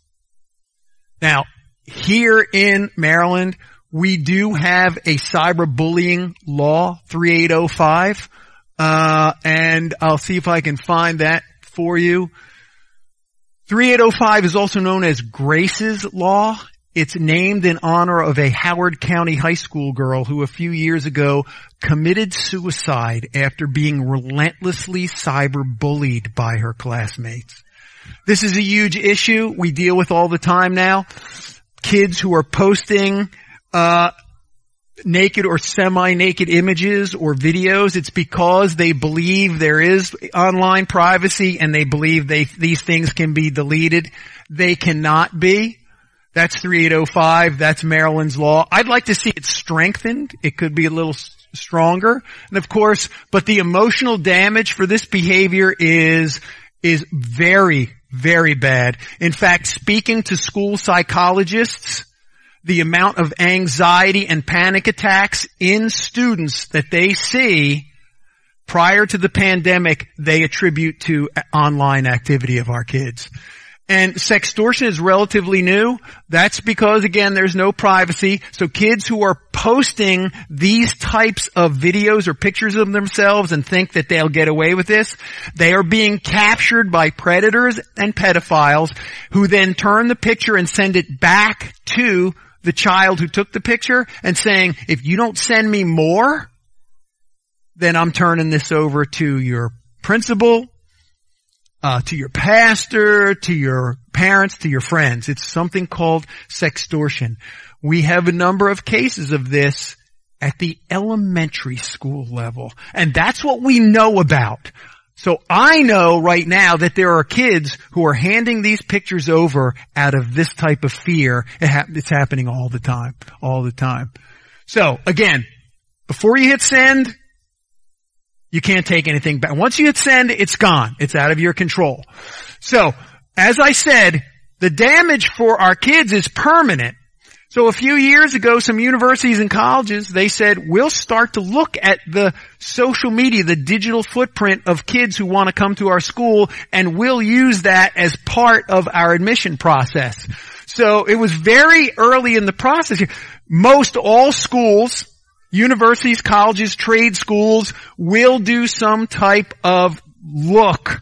Now, here in Maryland, we do have a cyberbullying law, 3805, uh, and I'll see if I can find that for you. 3805 is also known as Grace's Law. It's named in honor of a Howard County high school girl who a few years ago committed suicide after being relentlessly cyberbullied by her classmates. This is a huge issue we deal with all the time now. Kids who are posting uh, naked or semi-naked images or videos, it's because they believe there is online privacy and they believe they, these things can be deleted. They cannot be. That's 3805. That's Maryland's law. I'd like to see it strengthened. It could be a little stronger. And of course, but the emotional damage for this behavior is, is very, very bad. In fact, speaking to school psychologists, the amount of anxiety and panic attacks in students that they see prior to the pandemic, they attribute to online activity of our kids. And sextortion is relatively new. That's because again, there's no privacy. So kids who are posting these types of videos or pictures of themselves and think that they'll get away with this, they are being captured by predators and pedophiles who then turn the picture and send it back to the child who took the picture and saying, if you don't send me more, then I'm turning this over to your principal, uh, to your pastor, to your parents, to your friends. It's something called sextortion. We have a number of cases of this at the elementary school level. And that's what we know about. So I know right now that there are kids who are handing these pictures over out of this type of fear. It ha- it's happening all the time, all the time. So again, before you hit send, you can't take anything back. Once you hit send, it's gone. It's out of your control. So, as I said, the damage for our kids is permanent. So a few years ago, some universities and colleges, they said, we'll start to look at the social media, the digital footprint of kids who want to come to our school, and we'll use that as part of our admission process. So it was very early in the process. Most all schools, universities, colleges, trade schools will do some type of look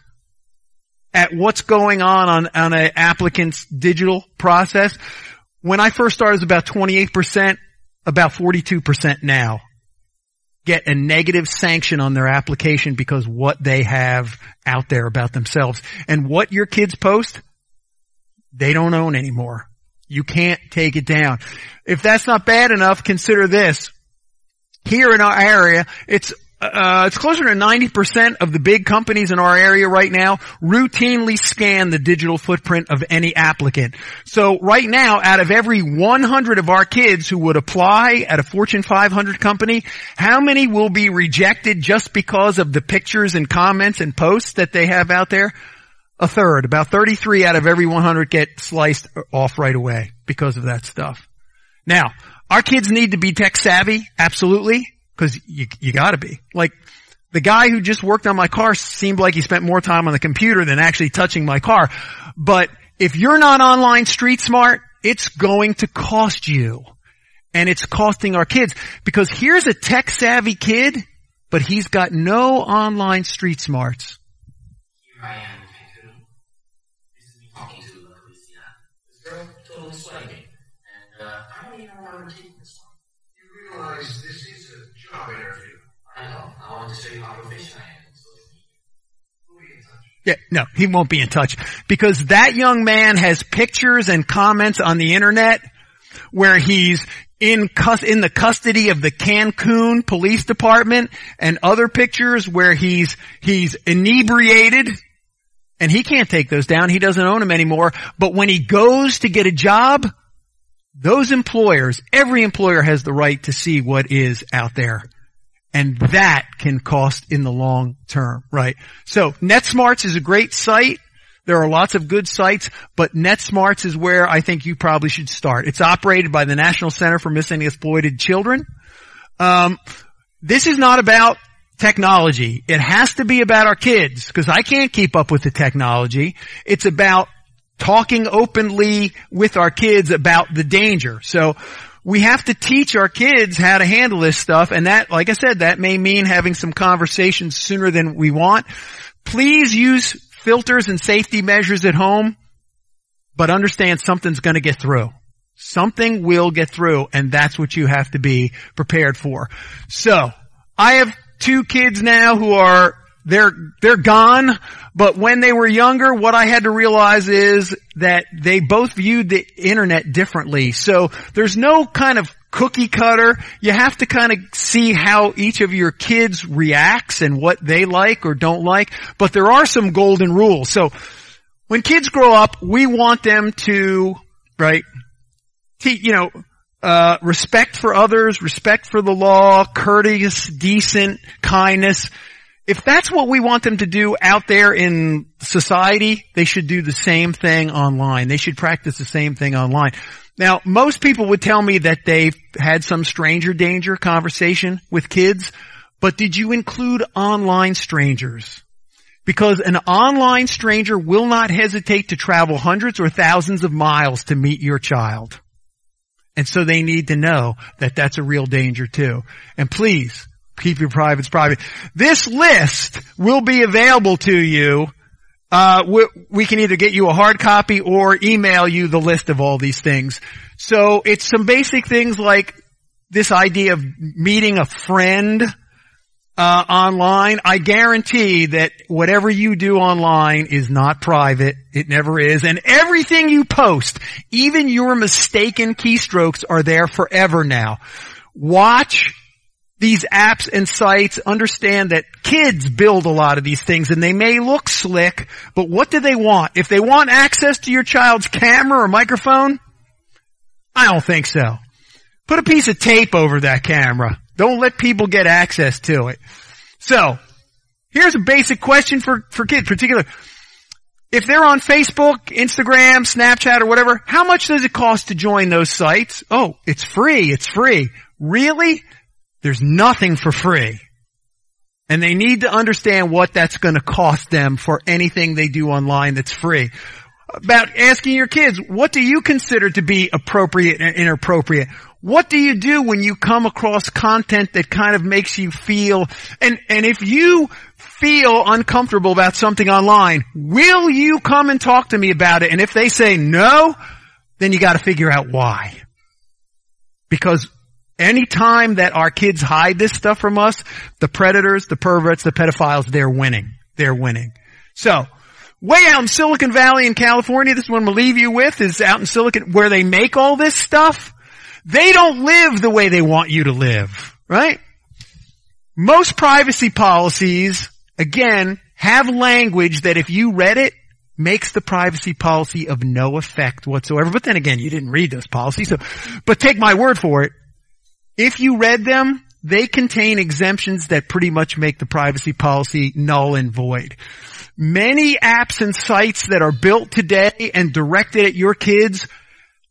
at what's going on on, on an applicant's digital process. When I first started, it was about 28%, about 42% now get a negative sanction on their application because what they have out there about themselves. And what your kids post, they don't own anymore. You can't take it down. If that's not bad enough, consider this. Here in our area, it's uh, it's closer to 90% of the big companies in our area right now routinely scan the digital footprint of any applicant. So right now, out of every 100 of our kids who would apply at a Fortune 500 company, how many will be rejected just because of the pictures and comments and posts that they have out there? A third. About 33 out of every 100 get sliced off right away because of that stuff. Now, our kids need to be tech savvy, absolutely. Cause you, you gotta be. Like, the guy who just worked on my car seemed like he spent more time on the computer than actually touching my car. But if you're not online street smart, it's going to cost you. And it's costing our kids. Because here's a tech savvy kid, but he's got no online street smarts. Here Yeah, no, he won't be in touch because that young man has pictures and comments on the internet where he's in cus- in the custody of the Cancun Police Department and other pictures where he's he's inebriated And he can't take those down. He doesn't own them anymore. But when he goes to get a job, those employers, every employer has the right to see what is out there. And that can cost in the long term, right? So NetSmartz is a great site. There are lots of good sites, but NetSmartz is where I think you probably should start. It's operated by the National Center for Missing and Exploited Children. Um, this is not about technology. It has to be about our kids because I can't keep up with the technology. It's about talking openly with our kids about the danger. So we have to teach our kids how to handle this stuff and that, like I said, that may mean having some conversations sooner than we want. Please use filters and safety measures at home, but understand something's gonna get through. Something will get through and that's what you have to be prepared for. So, I have two kids now who are they're, they're gone, but when they were younger, what I had to realize is that they both viewed the internet differently. So there's no kind of cookie cutter. You have to kind of see how each of your kids reacts and what they like or don't like, but there are some golden rules. So when kids grow up, we want them to, right, you know, uh, respect for others, respect for the law, courteous, decent, kindness. If that's what we want them to do out there in society, they should do the same thing online. They should practice the same thing online. Now, most people would tell me that they've had some stranger danger conversation with kids, but did you include online strangers? Because an online stranger will not hesitate to travel hundreds or thousands of miles to meet your child. And so they need to know that that's a real danger too. And please, keep your privates private. This list will be available to you. Uh, we, we, can either get you a hard copy or email you the list of all these things. So it's some basic things like this idea of meeting a friend uh, online. I guarantee that whatever you do online is not private. It never is. And everything you post, even your mistaken keystrokes are there forever now. Watch these apps and sites understand that kids build a lot of these things and they may look slick, but what do they want? If they want access to your child's camera or microphone, I don't think so. Put a piece of tape over that camera. Don't let people get access to it. So, here's a basic question for, for kids, particular. If they're on Facebook, Instagram, Snapchat, or whatever, how much does it cost to join those sites? Oh, it's free, it's free. Really? There's nothing for free. And they need to understand what that's going to cost them for anything they do online that's free. About asking your kids, what do you consider to be appropriate and inappropriate? What do you do when you come across content that kind of makes you feel, and, and if you feel uncomfortable about something online, will you come and talk to me about it? And if they say no, then you gotta figure out why. Because Anytime that our kids hide this stuff from us, the predators, the perverts, the pedophiles, they're winning. They're winning. So, way out in Silicon Valley in California, this is what I'm to leave you with, is out in Silicon, where they make all this stuff. They don't live the way they want you to live, right? Most privacy policies, again, have language that if you read it, makes the privacy policy of no effect whatsoever. But then again, you didn't read those policies, so, but take my word for it. If you read them, they contain exemptions that pretty much make the privacy policy null and void. Many apps and sites that are built today and directed at your kids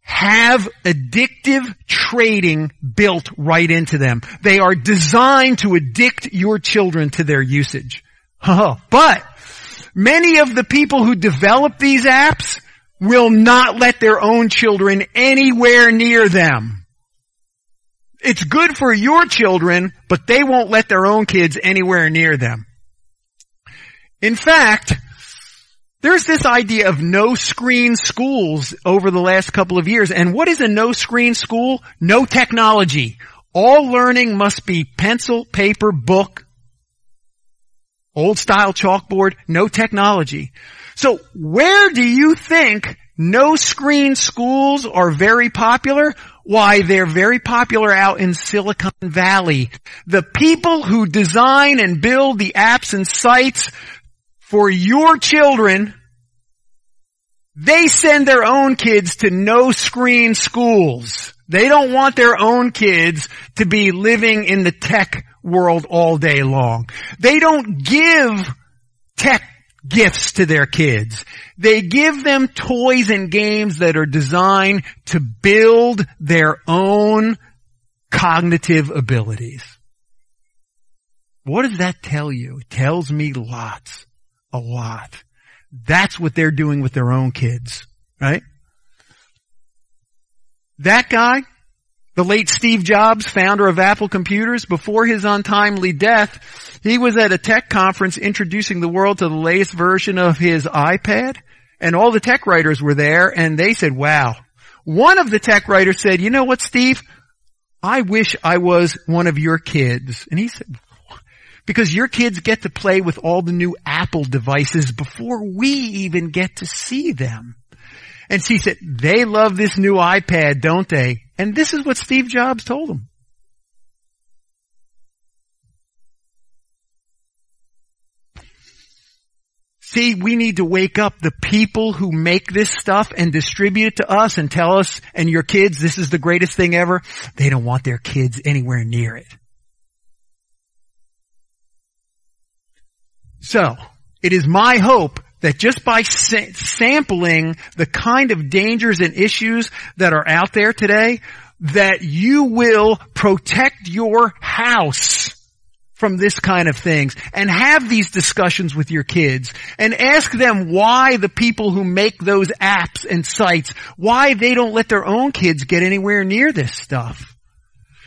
have addictive trading built right into them. They are designed to addict your children to their usage. Oh, but many of the people who develop these apps will not let their own children anywhere near them. It's good for your children, but they won't let their own kids anywhere near them. In fact, there's this idea of no screen schools over the last couple of years. And what is a no screen school? No technology. All learning must be pencil, paper, book, old style chalkboard, no technology. So where do you think no screen schools are very popular? Why, they're very popular out in Silicon Valley. The people who design and build the apps and sites for your children They send their own kids to no screen schools. They don't want their own kids to be living in the tech world all day long. They don't give tech gifts to their kids. They give them toys and games that are designed to build their own cognitive abilities. What does that tell you? It tells me lots. A lot. That's what they're doing with their own kids, right? That guy, the late Steve Jobs, founder of Apple Computers, before his untimely death, he was at a tech conference introducing the world to the latest version of his iPad, and all the tech writers were there, and they said, wow. One of the tech writers said, you know what, Steve? I wish I was one of your kids. And he said, because your kids get to play with all the new Apple devices before we even get to see them. And she said, they love this new iPad, don't they? And this is what Steve Jobs told them. See, we need to wake up the people who make this stuff and distribute it to us and tell us and your kids this is the greatest thing ever. They don't want their kids anywhere near it. So, it is my hope that just by sa- sampling the kind of dangers and issues that are out there today, that you will protect your house from this kind of things and have these discussions with your kids and ask them why the people who make those apps and sites, why they don't let their own kids get anywhere near this stuff.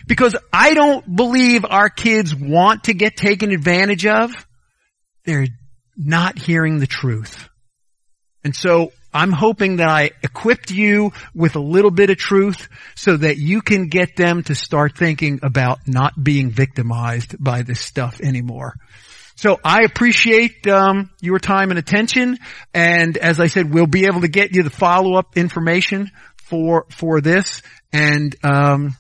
Because I don't believe our kids want to get taken advantage of. They're not hearing the truth. And so I'm hoping that I equipped you with a little bit of truth so that you can get them to start thinking about not being victimized by this stuff anymore. So I appreciate um, your time and attention, and as I said, we'll be able to get you the follow-up information for for this. And um,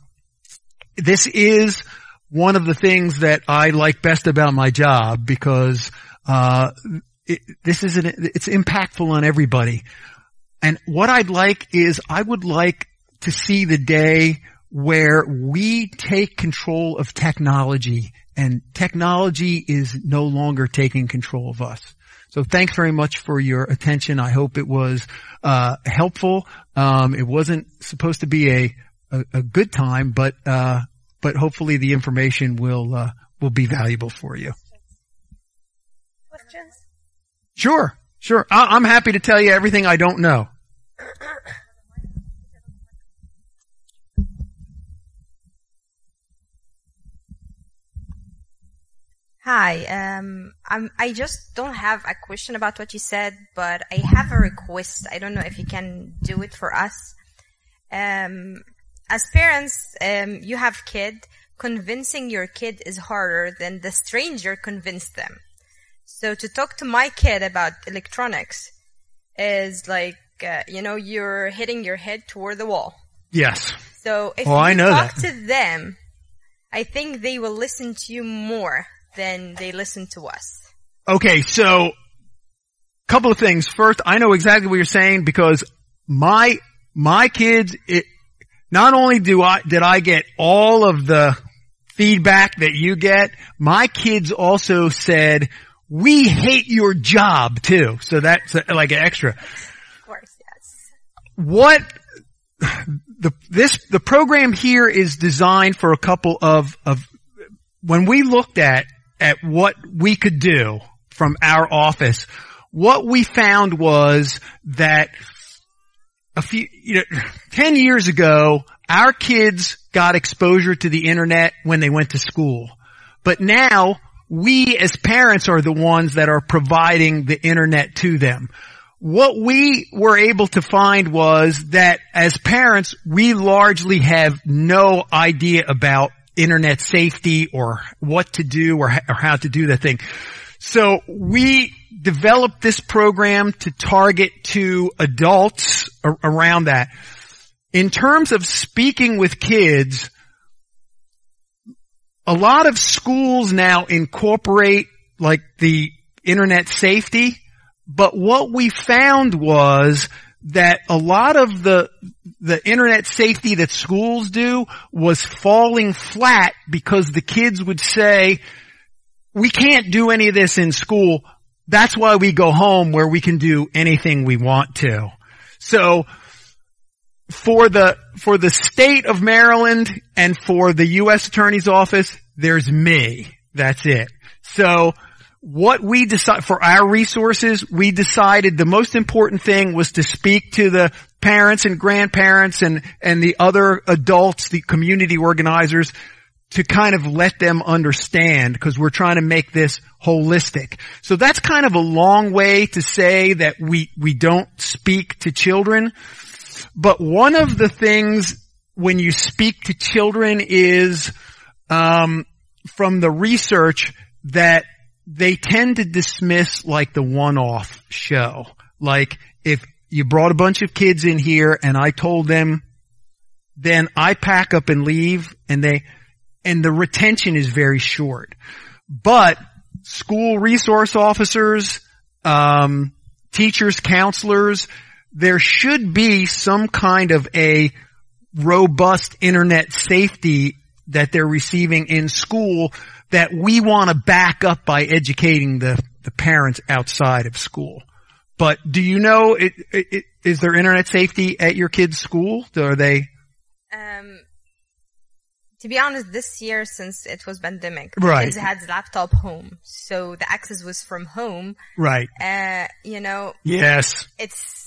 this is one of the things that I like best about my job because uh, it, this is an, it's impactful on everybody. And what I'd like is I would like to see the day where we take control of technology and technology is no longer taking control of us. So thanks very much for your attention. I hope it was uh, helpful. Um, it wasn't supposed to be a a, a good time, but uh, but hopefully the information will uh, will be valuable for you. Sure, sure. I- I'm happy to tell you everything I don't know. Hi, um, I just don't have a question about what you said, but I have a request. I don't know if you can do it for us. Um, as parents, um, you have kid. Convincing your kid is harder than the stranger convinced them. So to talk to my kid about electronics is like, uh, you know, you're hitting your head toward the wall. Yes. So if Oh, you I know talk that. to them, I think they will listen to you more than they listen to us. Okay, so a couple of things. First, I know exactly what you're saying because my my kids. It, not only do I did I get all of the feedback that you get, my kids also said we hate your job too. So that's uh, like an extra. Of course, yes. what the this the program here is designed for a couple of of when we looked at at what we could do from our office what we found was that a few you know 10 years ago our kids got exposure to the internet when they went to school but now we as parents are the ones that are providing the internet to them what we were able to find was that as parents, we largely have no idea about internet safety or what to do or, or how to do that thing. So we developed this program to target to adults around that. In terms of speaking with kids, a lot of schools now incorporate like the internet safety but what we found was that a lot of the, the internet safety that schools do was falling flat because the kids would say, we can't do any of this in school. That's why we go home where we can do anything we want to. So for the, for the state of Maryland and for the U.S. Attorney's Office, there's me. That's it. So what we decide for our resources, we decided the most important thing was to speak to the parents and grandparents and, and the other adults, the community organizers to kind of let them understand because we're trying to make this holistic. So that's kind of a long way to say that we, we don't speak to children. But one of the things when you speak to children is, um, from the research that they tend to dismiss like the one-off show. Like if you brought a bunch of kids in here and I told them, then I pack up and leave and they, and the retention is very short. But school resource officers, um, teachers, counselors, there should be some kind of a robust internet safety that they're receiving in school that we want to back up by educating the, the parents outside of school. But do you know, it, it, it, is there internet safety at your kids' school? Are they? Um, to be honest, this year since it was pandemic, Right. kids had laptop home, so the access was from home. Right. Uh, you know, Yes. it's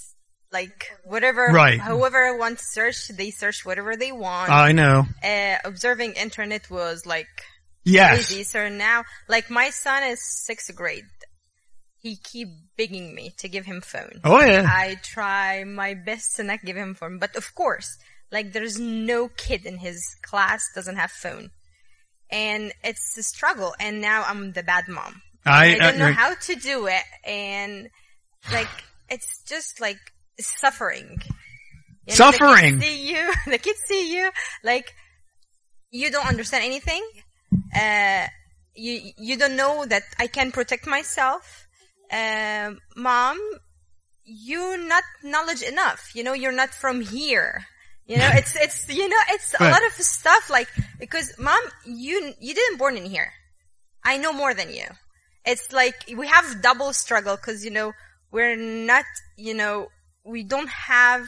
like whatever, Right. Whoever wants to search, they search whatever they want. I know. uh, observing internet was like Yes. crazy. So now, like my son is sixth grade. He keep begging me to give him phone. Oh yeah. I try my best to not give him phone, but of course, like there's no kid in his class doesn't have phone, and it's a struggle. And now I'm the bad mom. I, I don't know I- how to do it, and like it's just like suffering. You know, Suffering. The kids see you. The kids see you like you don't understand anything. Uh, you you don't know that I can protect myself. Um, mom, you're not knowledge enough. You know, you're not from here. You know, it's it's you know, it's a lot of stuff like because mom, you you didn't born in here. I know more than you. It's like we have double struggle because you know we're not you know we don't have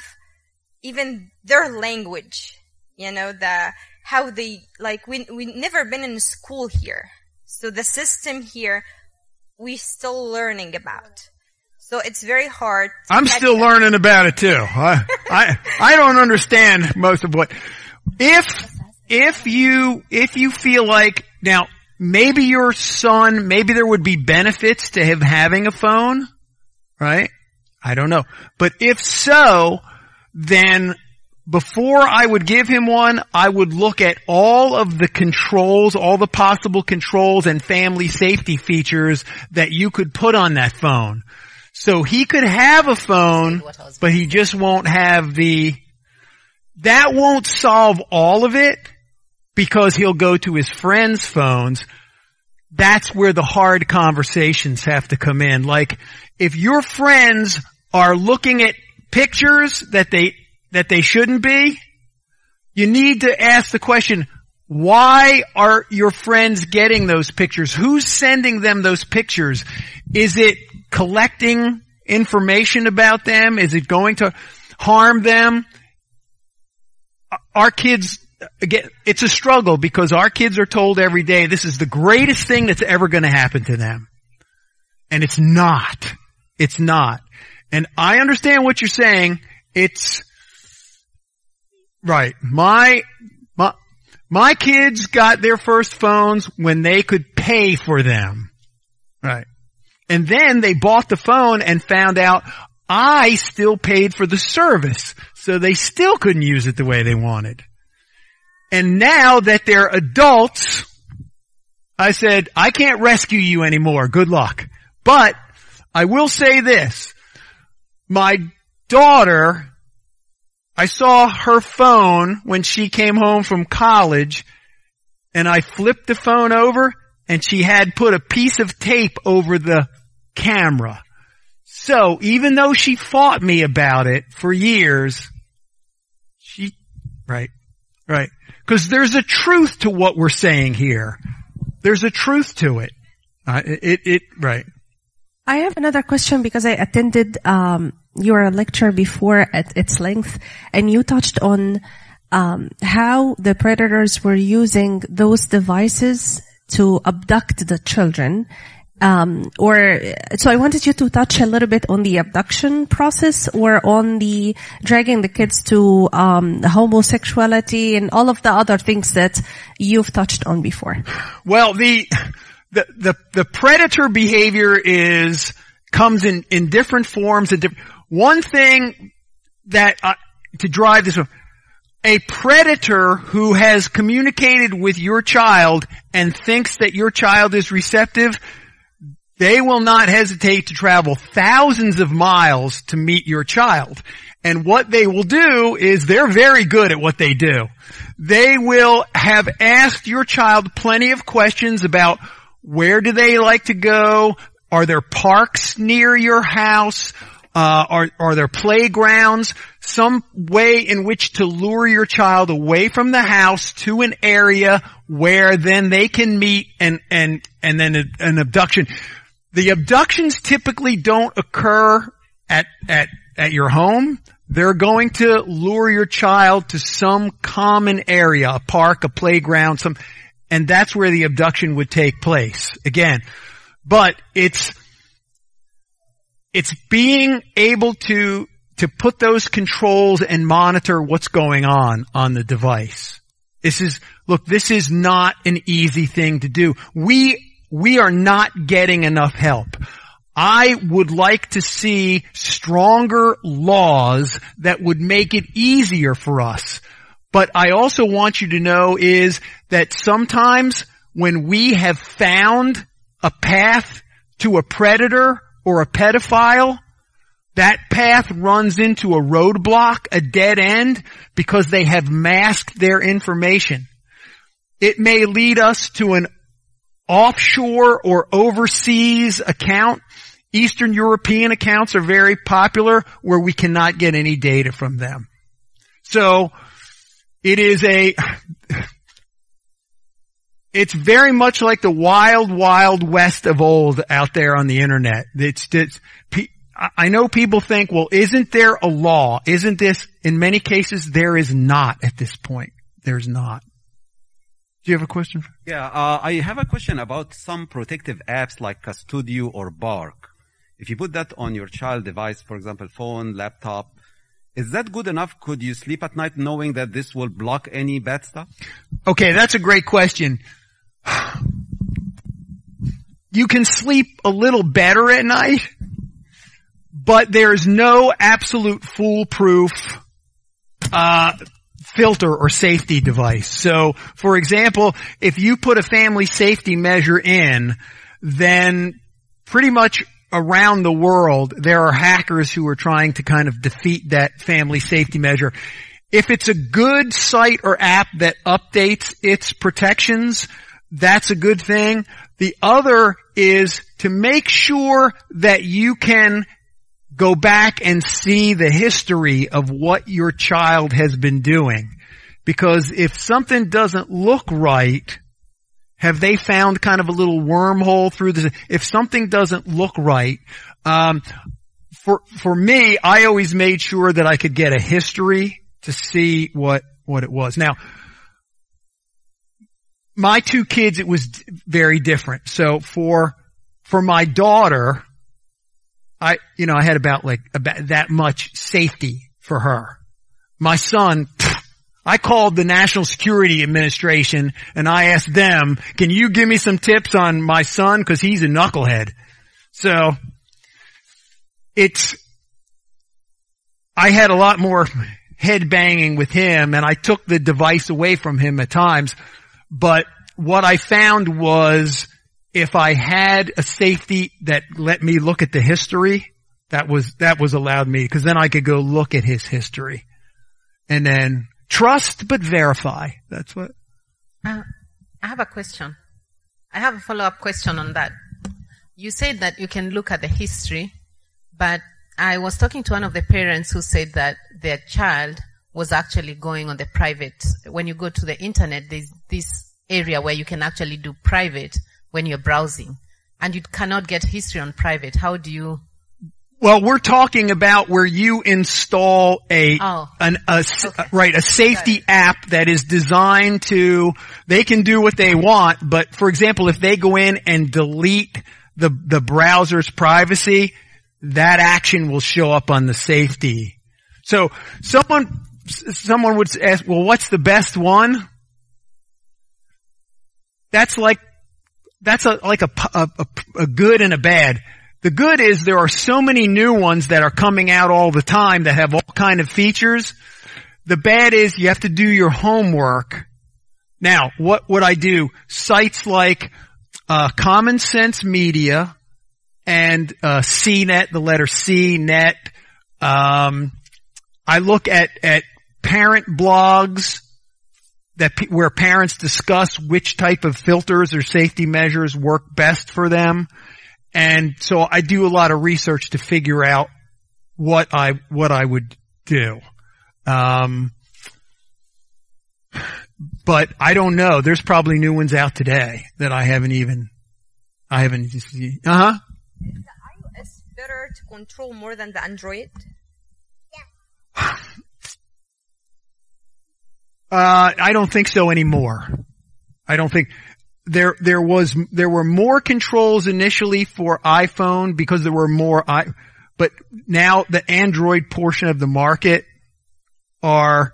even their language. You know the how they like we we never been in school here, so the system here we still learning about. So it's very hard. I'm still up. learning about it too. I, I, I don't understand most of what, if, if you, if you feel like, now, maybe your son, maybe there would be benefits to him having a phone, right? I don't know. But if so, then before I would give him one, I would look at all of the controls, all the possible controls and family safety features that you could put on that phone. So he could have a phone, but he just won't have the, that won't solve all of it because he'll go to his friends' phones. That's where the hard conversations have to come in. Like, if your friends are looking at pictures that they, that they shouldn't be, you need to ask the question, why are your friends getting those pictures? Who's sending them those pictures? Is it collecting information about them? Is it going to harm them? Our kids, again, it's a struggle because our kids are told every day this is the greatest thing that's ever going to happen to them. And it's not. It's not. And I understand what you're saying. It's, right. My, my, my kids got their first phones when they could pay for them. Right. And then they bought the phone and found out I still paid for the service. So they still couldn't use it the way they wanted. And now that they're adults, I said, I can't rescue you anymore. Good luck. But I will say this. My daughter, I saw her phone when she came home from college and I flipped the phone over and she had put a piece of tape over the camera. So even though she fought me about it for years, she, right, right. Cause there's a truth to what we're saying here. There's a truth to it. Uh, it, it, it, right. I have another question because I attended um, your lecture before at Glenelg, and you touched on um, how the predators were using those devices to abduct the children. Um, or so I wanted you to touch a little bit on the abduction process, or on the dragging the kids to um, homosexuality and all of the other things that you've touched on before. Well, the, the, the, the predator behavior is, comes in, in different forms and one thing that, uh, to drive this, a predator who has communicated with your child and thinks that your child is receptive, they will not hesitate to travel thousands of miles to meet your child. And what they will do is they're very good at what they do. They will have asked your child plenty of questions about where do they like to go? Are there parks near your house? Uh, are, are there playgrounds? Some way in which to lure your child away from the house to an area where then they can meet and, and, and then a, an abduction. The abductions typically don't occur at, at, at your home. They're going to lure your child to some common area, a park, a playground, some, and that's where the abduction would take place. Again, but it's, it's being able to, to put those controls and monitor what's going on on the device. This is, look, this is not an easy thing to do. We, we are not getting enough help. I would like to see stronger laws that would make it easier for us. But I also want you to know is that sometimes when we have found a path to a predator or a pedophile, that path runs into a roadblock, a dead end, because they have masked their information. It may lead us to an offshore or overseas account. Eastern European accounts are very popular where we cannot get any data from them. So, it is a, it's very much like the wild, wild west of old out there on the internet. It's, it's, I know people think, well, isn't there a law? Isn't this, in many cases, there is not at this point. There's not. Do you have a question? Yeah, uh, I have a question about some protective apps like Qustodio or Bark. If you put that on your child device, for example, phone, laptop, is that good enough? Could you sleep at night knowing that this will block any bad stuff? Okay, that's a great question. You can sleep a little better at night, but there's no absolute foolproof uh, filter or safety device. So, for example, if you put a family safety measure in, then pretty much around the world, there are hackers who are trying to kind of defeat that family safety measure. If it's a good site or app that updates its protections, that's a good thing. The other is to make sure that you can go back and see the history of what your child has been doing. Because if something doesn't look right, have they found kind of a little wormhole through this? If something doesn't look right, um, for for me, I always made sure that I could get a history to see what what it was. Now, my two kids, it was very different. So for for my daughter, I you know I had about like about that much safety for her. My son, I called the National Security Administration and I asked them, can you give me some tips on my son? Cause he's a knucklehead. So, it's, I had a lot more head banging with him and I took the device away from him at times. But what I found was if I had a safety that let me look at the history, that was, that was allowed me because then I could go look at his history and then Trust but verify. That's what. Uh, I have a question. I have a follow-up question on that. You said that you can look at the history, But I was talking to one of the parents who said that their child was actually going on the private. When you go to the internet, there's this area where you can actually do private when you're browsing. And you cannot get history on private. How do you, Well, we're talking about where you install a, Oh. an, a, Okay. Uh, right, a safety app that is designed to, they can do what they want, but for example, if they go in and delete the, the browser's privacy, that action will show up on the safety. So someone, someone would ask, well, what's the best one? That's like that's a, like a, a, a good and a bad. The good is there are so many new ones that are coming out all the time that have all kind of features. The bad is you have to do your homework. Now, what would I do? Sites like uh, Common Sense Media and uh, CNET, the letter C, net. Um, I look at at parent blogs that pe- where parents discuss which type of filters or safety measures work best for them. And so I do a lot of research to figure out what I, what I would do. Um, but I don't know. There's probably new ones out today that I haven't even, I haven't just, uh huh. Is the iOS better to control more than the Android? Uh, I don't think so anymore. I don't think there there was there were more controls initially for iPhone because there were more i but now the Android portion of the market are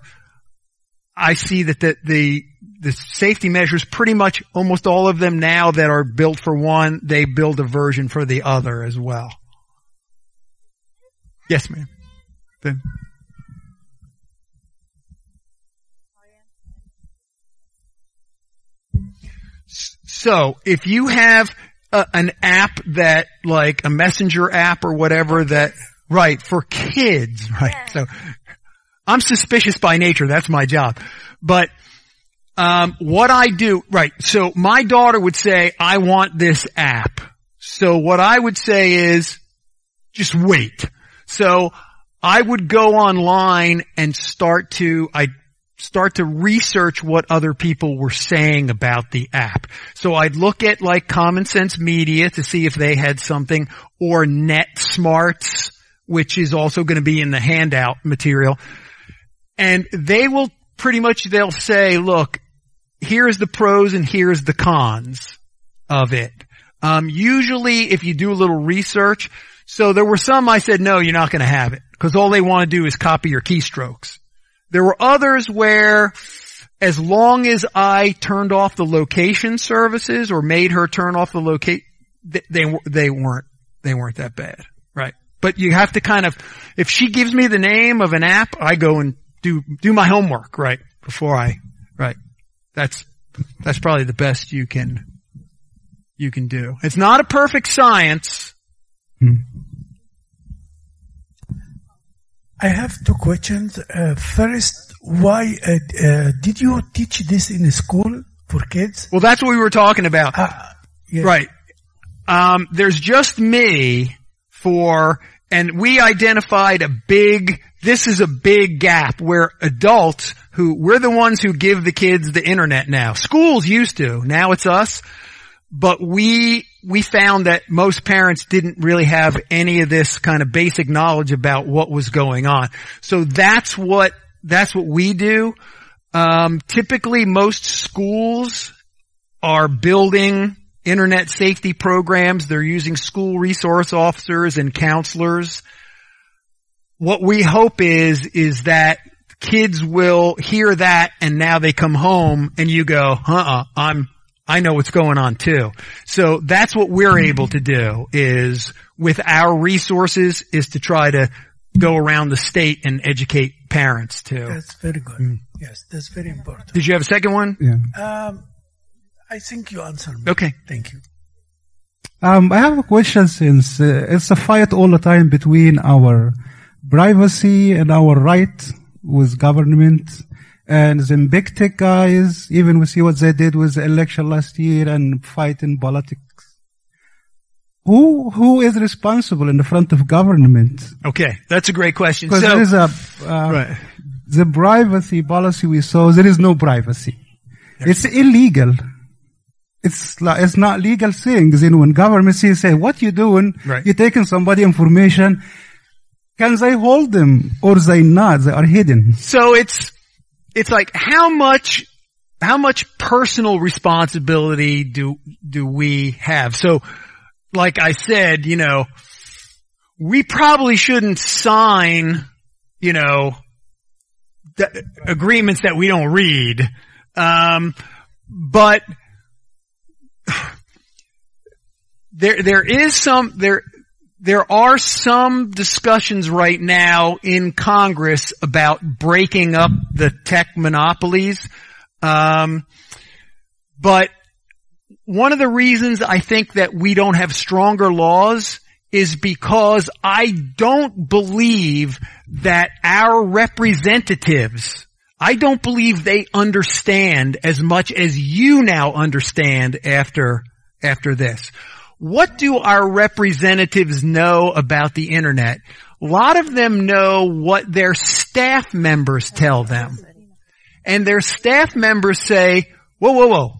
I see that the the the safety measures pretty much almost all of them now that are built for one they build a version for the other as well. Yes, ma'am. Then So if you have a, an app that like a messenger app or whatever that, right, for kids, right? So I'm suspicious by nature. That's my job. But, um, what I do, right. So my daughter would say, I want this app. So what I would say is just wait. So I would go online and start to, I start to research what other people were saying about the app. So I'd look at like Common Sense Media to see if they had something or Net Smarts, which is also going to be in the handout material. And they will pretty much, they'll say, look, here's the pros and here's the cons of it. Um, usually if you do a little research, so there were some I said, no, you're not going to have it because all they want to do is copy your keystrokes. There were others where as long as I turned off the location services or made her turn off the locate, they, they, they weren't, they weren't that bad. Right. But you have to kind of, if she gives me the name of an app, I go and do, do my homework, right? Before I, right. That's, that's probably the best you can, you can do. It's not a perfect science. Hmm. I have two questions. Uh, first, why uh, uh, did you teach this in school for kids? Well, that's what we were talking about. yeah. Right. Um, there's just me for, and we identified a big, this is a big gap where adults who, we're the ones who give the kids the internet now. Schools used to, now it's us. But we, we found that most parents didn't really have any of this kind of basic knowledge about what was going on. So that's what, that's what we do. Um, typically most schools are building internet safety programs. They're using school resource officers and counselors. What we hope is, is that kids will hear that and now they come home and you go, uh-uh, I'm, I know what's going on too. So that's what we're able to do is with our resources is to try to go around the state and educate parents too. That's very good. Yes, that's very important. Did you have a second one? Yeah. Um, I think you answered me. Okay. Thank you. Um, I have a question since uh, it's a fight all the time between our privacy and our right with government and the guys, even we see what they did with the election last year and fighting politics. who who is responsible in the front of government? Okay, that's a great question. Because So, there is a uh, Right. the privacy policy we saw. There is no privacy. It's illegal. It's like, it's not legal things. You know, when government says, say, what you doing? Right. You're taking somebody information. Can they hold them or they not? They are hidden. so it's, it's like how much, how much personal responsibility do, do we have? So, like I said, you know, we probably shouldn't sign, you know, th- agreements that we don't read. Um, but there, there is some, there, there are some discussions right now in Congress about breaking up the tech monopolies. Um, but one of the reasons I think that we don't have stronger laws is because I don't believe that our representatives, I don't believe they understand as much as you now understand after, after this. What do our representatives know about the internet? A lot of them know what their staff members tell them. And their staff members say, whoa, whoa, whoa.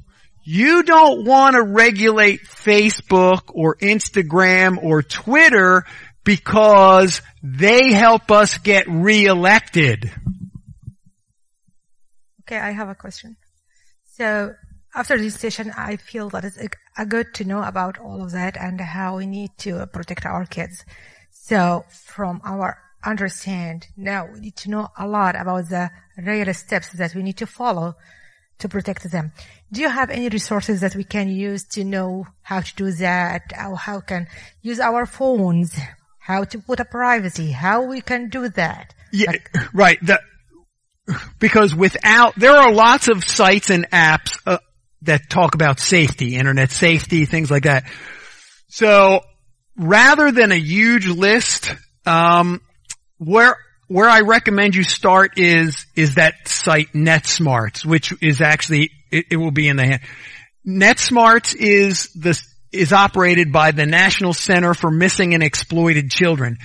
You don't want to regulate Facebook or Instagram or Twitter because they help us get reelected. Okay, I have a question. So after this session, I feel that it's a, good to know about all of that and how we need to protect our kids. So from our understand now, we need to know a lot about the real steps that we need to follow to protect them. Do you have any resources that we can use to know how to do that? Or how can use our phones? How to put a privacy? How we can do that? Yeah, right. The, because without, there are lots of sites and apps uh, that talk about safety, internet safety, things like that. So rather than a huge list, um, where where I recommend you start is is that site NetSmartz, which is actually it, it will be in the hand. NetSmartz is the is operated by the National Center for Missing and Exploited Children.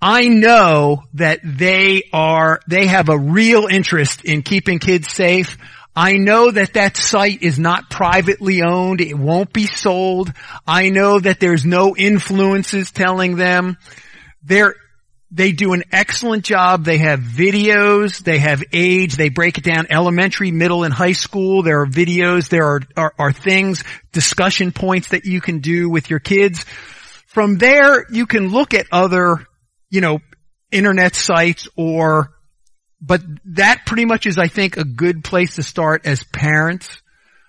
I know that they are, they have a real interest in keeping kids safe. I know that that site is not privately owned. It won't be sold. I know that there's no influences telling them. They're, they do an excellent job. They have videos. They have age. They break it down elementary, middle, and high school. There are videos. There are, are, are things, discussion points that you can do with your kids. From there, you can look at other, you know, internet sites or, but that pretty much is, I think, a good place to start as parents.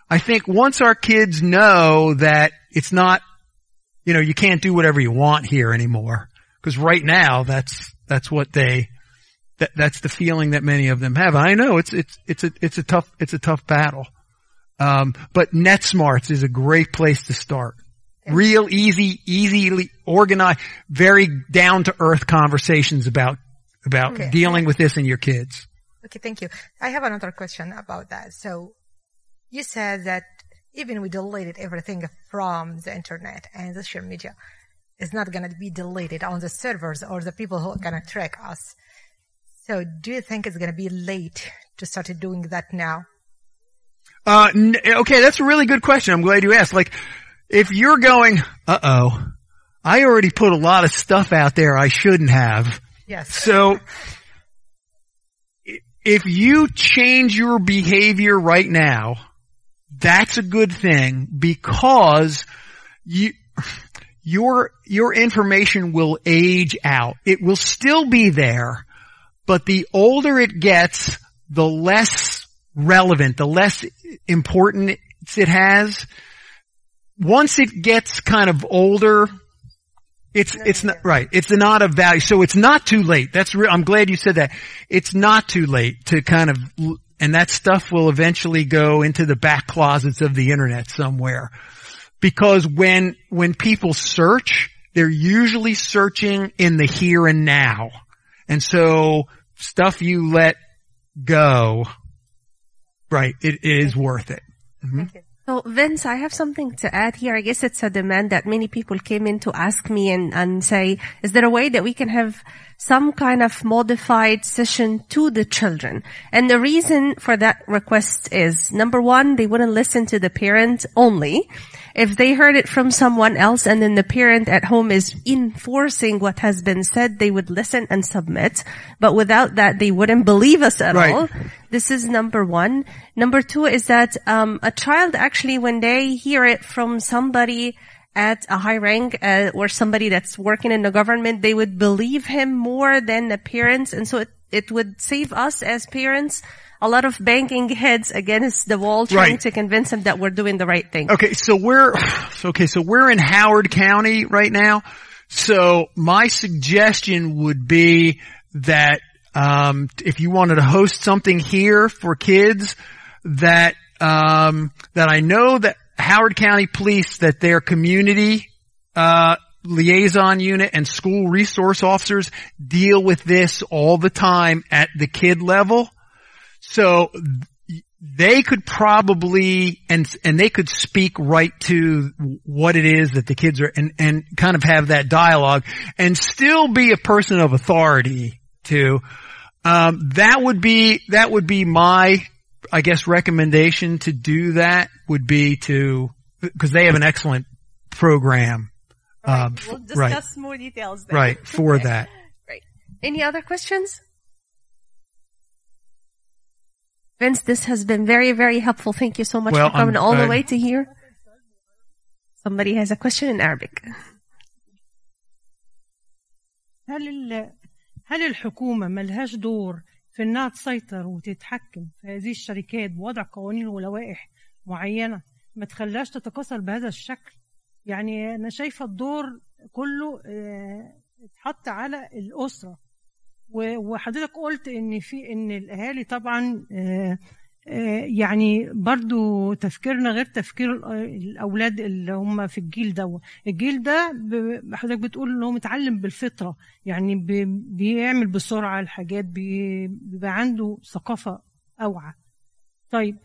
I think once our kids know that it's not, you know, you can't do whatever you want here anymore. Cause right now that's, that's what they, that, that's the feeling that many of them have. I know it's, it's, it's a, it's a tough, it's a tough battle. Um, but NetSmartz is a great place to start. Real easy, easily organized, very down to earth conversations about, about Okay. dealing with this in your kids. Okay, thank you. I have another question about that. So you said that even we deleted everything from the internet and the social media, it's not going to be deleted on the servers or the people who are going to track us. So do you think it's going to be late to start doing that now? Uh, n- okay, that's a really good question. I'm glad you asked. Like, if you're going, uh oh, I already put a lot of stuff out there I shouldn't have. Yes. So, if you change your behavior right now, that's a good thing because you, your, your information will age out. It will still be there, but the older it gets, the less relevant, the less important it has. Once it gets kind of older, it's, it's not, right. It's not of value. So it's not too late. That's real. I'm glad you said that. It's not too late to kind of, and that stuff will eventually go into the back closets of the internet somewhere. Because when, when people search, they're usually searching in the here and now. And so stuff you let go, right, it, it is worth it. Mhm. So Vince, I have something to add here. I guess it's a demand that many people came in to ask me and, and say, is there a way that we can have some kind of modified session to the children? And the reason for that request is number one, they wouldn't listen to the parent only. If they heard it from someone else and then the parent at home is enforcing what has been said, they would listen and submit. But without that, they wouldn't believe us at Right. all. This is number one. Number two is that um, a child actually, when they hear it from somebody at a high rank uh, or somebody that's working in the government, they would believe him more than the parents, and so it, it would save us as parents a lot of banking heads against the wall trying Right. to convince them that we're doing the right thing. Okay, so we're okay, so we're in Howard County right now. So my suggestion would be that um, if you wanted to host something here for kids, that um, that I know that Howard County Police that their community uh, liaison unit and school resource officers deal with this all the time at the kid level. So they could probably and and they could speak right to what it is that the kids are and and kind of have that dialogue and still be a person of authority to. Um, that would be that would be my, I guess, recommendation to do that would be to because they have an excellent program. Right. Um, we'll discuss right. more details. Then. Right for okay. that. Right. Any other questions? Vince, this has been very, very helpful. Thank you so much well, for coming I'm, all the way to here. Somebody has a question in Arabic. هل الحكومة ملهاش دور في إنها تسيطر وتتحكم في هذه الشركات بوضع قوانين ولوائح معينة ما تخليهاش تتكاثر بهذا الشكل؟ يعني أنا شايفة الدور كله آه، اتحط على الأسرة. وحضرتك قلت إن في إن الأهالي طبعا آه، يعني برضو تفكيرنا غير تفكير الأ- الأولاد اللي هم في الجيل ده. الجيل ده حضرتك بتقول إن هو متعلم بالفطرة يعني بي- بيعمل بسرعة الحاجات بي- بيبقى عنده ثقافة أوعى. طيب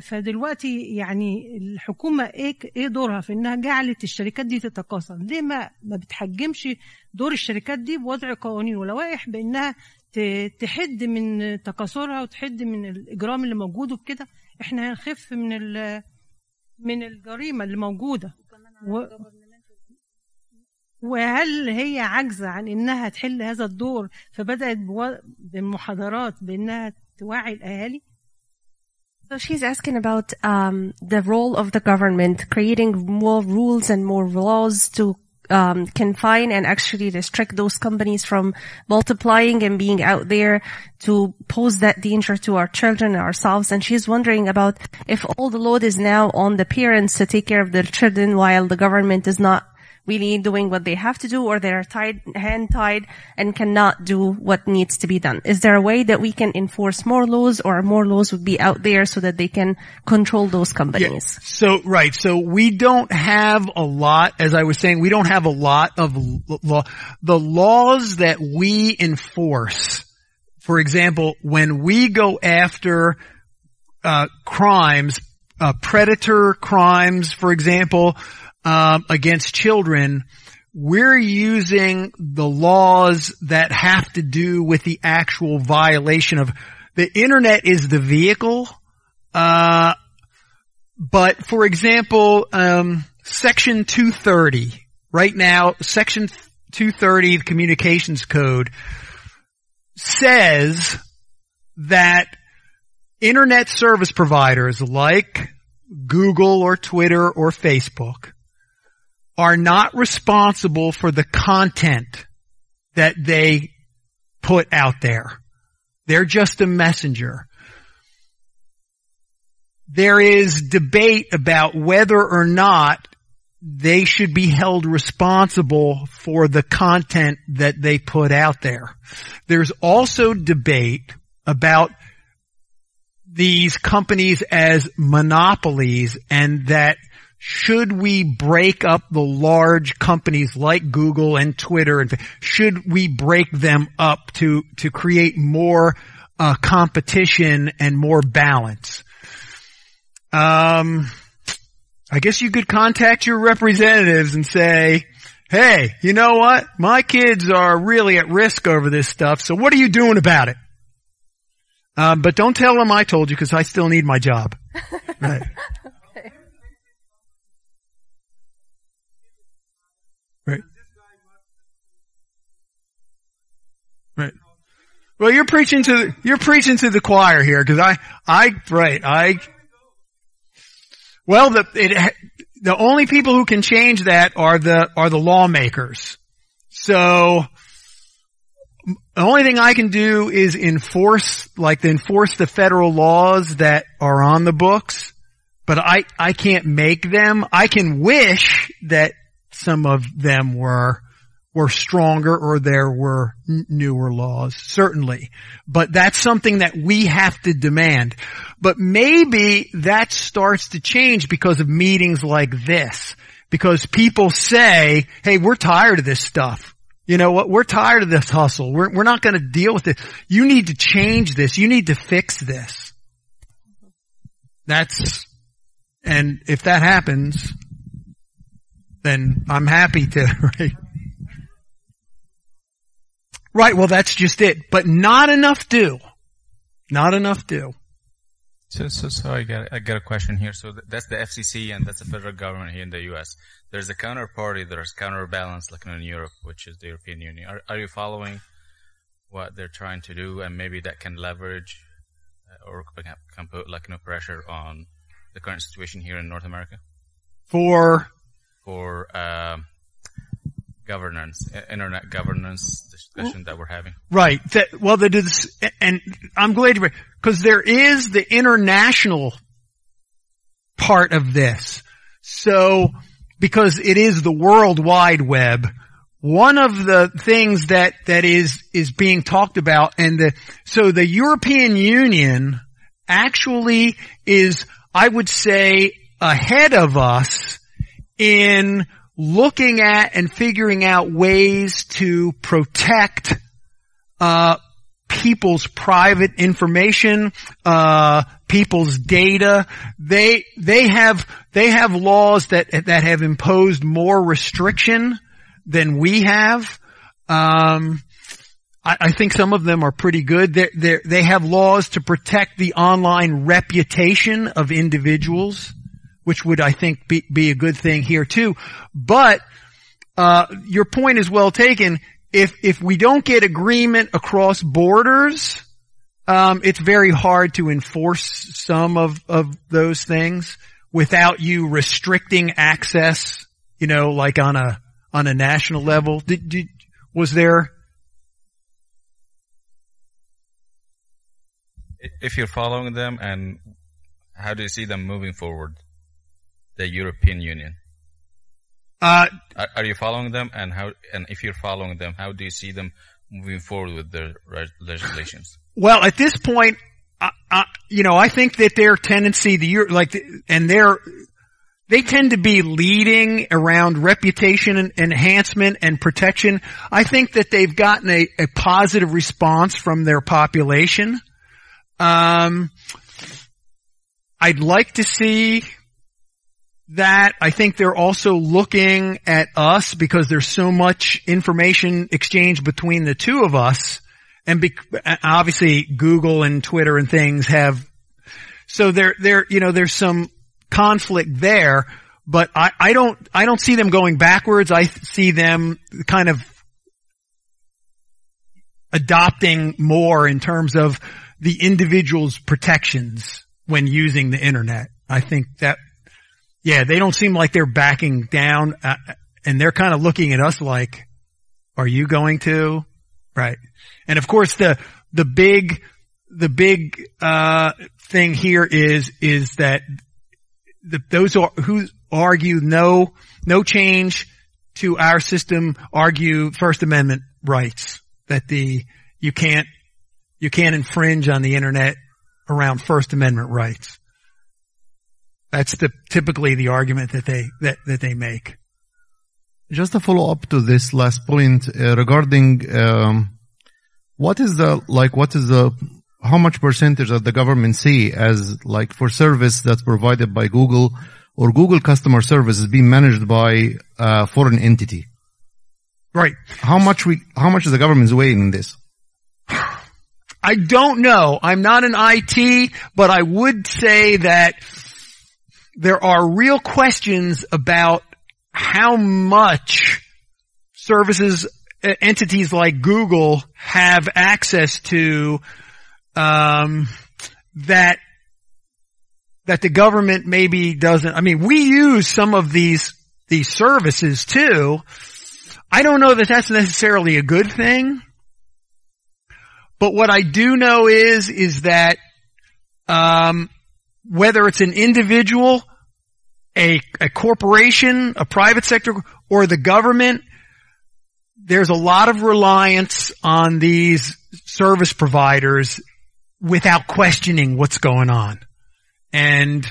فدلوقتي يعني الحكومة إيه إيه دورها في إنها جعلت الشركات دي تتكاثر ليه ما ما بتحجمش دور الشركات دي بوضع قوانين ولوائح بإنها تحد من تكاثرها وتحد من الإجرام اللي موجود وبكده إحنا هنخف من ال- من الجريمة اللي موجودة. و وهل هي عاجزة عن إنها تحل هذا الدور فبدأت بو- بمحاضرات بإنها توعي الأهالي؟ So she's asking about um, the role of the government creating more rules and more laws to um, confine and actually restrict those companies from multiplying and being out there to pose that danger to our children and ourselves. And she's wondering about if all the load is now on the parents to take care of their children while the government is not really doing what they have to do or they're tied, hand tied and cannot do what needs to be done. Is there a way that we can enforce more laws or more laws would be out there so that they can control those companies? So, right. So we don't have a lot, as I was saying, we don't have a lot of law. The laws that we enforce, for example, when we go after, uh, crimes, uh, predator crimes, for example, um, against children, we're using the laws that have to do with the actual violation of the internet is the vehicle, uh, but for example, um, section 230, right now, section 230 of the communications code says that internet service providers like Google or Twitter or Facebook are not responsible for the content that they put out there. They're just a messenger there is debate about whether or not they should be held responsible for the content that they put out there. There's also debate about these companies as monopolies and that should we break up the large companies like Google and Twitter and should we break them up to, to create more uh, competition and more balance? Um, I guess you could contact your representatives and say, hey, you know what? My kids are really at risk over this stuff, so what are you doing about it? Um, but don't tell them I told you because I still need my job. Right. Well, you're preaching to you're preaching to the choir here because I I right I. Well, the it the only people who can change that are the are the lawmakers. So the only thing I can do is enforce, like the enforce the federal laws that are on the books, but I, I can't make them. I can wish that some of them were, were stronger or there were n- newer laws, certainly. But that's something that we have to demand. But maybe that starts to change because of meetings like this. Because people say, hey, we're tired of this stuff. You know what? We're tired of this hustle. We're, we're not going to deal with it. You need to change this. You need to fix this. That's, and if that happens, then I'm happy to, right? Right. Well, that's just it. But not enough do. Not enough do. So, so, so I got, I got a question here. So that's the FCC and that's the federal government here in the U.S. There's a counterparty, there's counterbalance like in Europe, which is the European Union. Are, are you following what they're trying to do and maybe that can leverage uh, or can, can put like no pressure on the current situation here in North America? For? For, um, governance, internet governance discussion that we're having. Right. That, well, that is, and I'm glad you, because there is the international part of this. So, because it is the World Wide Web, one of the things that, that is, is being talked about and the, so the European Union actually is, I would say, ahead of us in looking at and figuring out ways to protect uh, people's private information, uh, people's data. They they have they have laws that that have imposed more restriction than we have. Um, I, I think some of them are pretty good. They they they have laws to protect the online reputation of individuals, which would I think be be a good thing here too. But uh, your point is well taken. If if we don't get agreement across borders, um, it's very hard to enforce some of of those things without you restricting access. You know, like on a on a national level. Did, did was there? If you're following them and how do you see them moving forward? The European Union. Uh, are, are you following them and how, and if you're following them, how do you see them moving forward with their legislations? Well, at this point, I, I, you know, I think that their tendency, the like, and they're they tend to be leading around reputation and enhancement and protection. I think that they've gotten a, a positive response from their population. Um, I'd like to see that. I think they're also looking at us because there's so much information exchange between the two of us. And be, obviously Google and Twitter and things have, so there, there, you know, there's some conflict there, but I, I don't, I don't see them going backwards. I see them kind of adopting more in terms of the individual's protections when using the internet. I think that, yeah, they don't seem like they're backing down, uh, and they're kind of looking at us like, are you going to? Right. And of course the, the big, the big, uh, thing here is, is that the, those are, who argue no, no change to our system argue First Amendment rights. That the, you can't, you can't infringe on the internet around First Amendment rights. That's the, typically the argument that they, that, that they make. Just a follow up to this last point uh, regarding um, what is the like what is the how much percentage does the government see as like for service that's provided by Google or Google customer service is being managed by a foreign entity? Right. How much we, how much is the government's weighing in this? I don't know. I'm not an IT, but I would say that there are real questions about how much services uh, entities like Google have access to um, that that the government maybe doesn't. I mean, we use some of these these services too. I don't know that that's necessarily a good thing. But what I do know is, is that, um, whether it's an individual, a, a corporation, a private sector, or the government, there's a lot of reliance on these service providers without questioning what's going on. And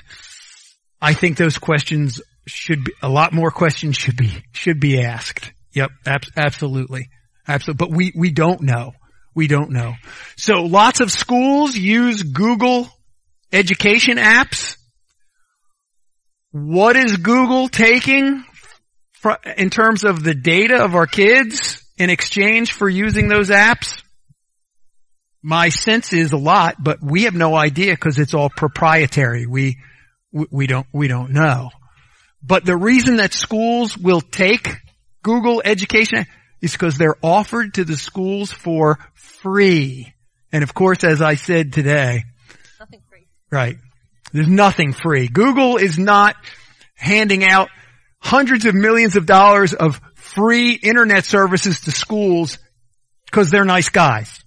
I think those questions should be, a lot more questions should be, should be asked. Yep, ab- absolutely. Absolutely. But we, we don't know. We don't know. So lots of schools use Google education apps. What is Google taking fr- in terms of the data of our kids in exchange for using those apps? My sense is a lot, but we have no idea because it's all proprietary. We, we, we don't, we don't know. But the reason that schools will take Google education is because they're offered to the schools for free. And of course, as I said today, Nothing free. right, there's nothing free. Google is not handing out hundreds of millions of dollars of free internet services to schools because they're nice guys.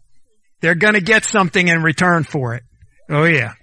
They're gonna get something in return for it. Oh yeah.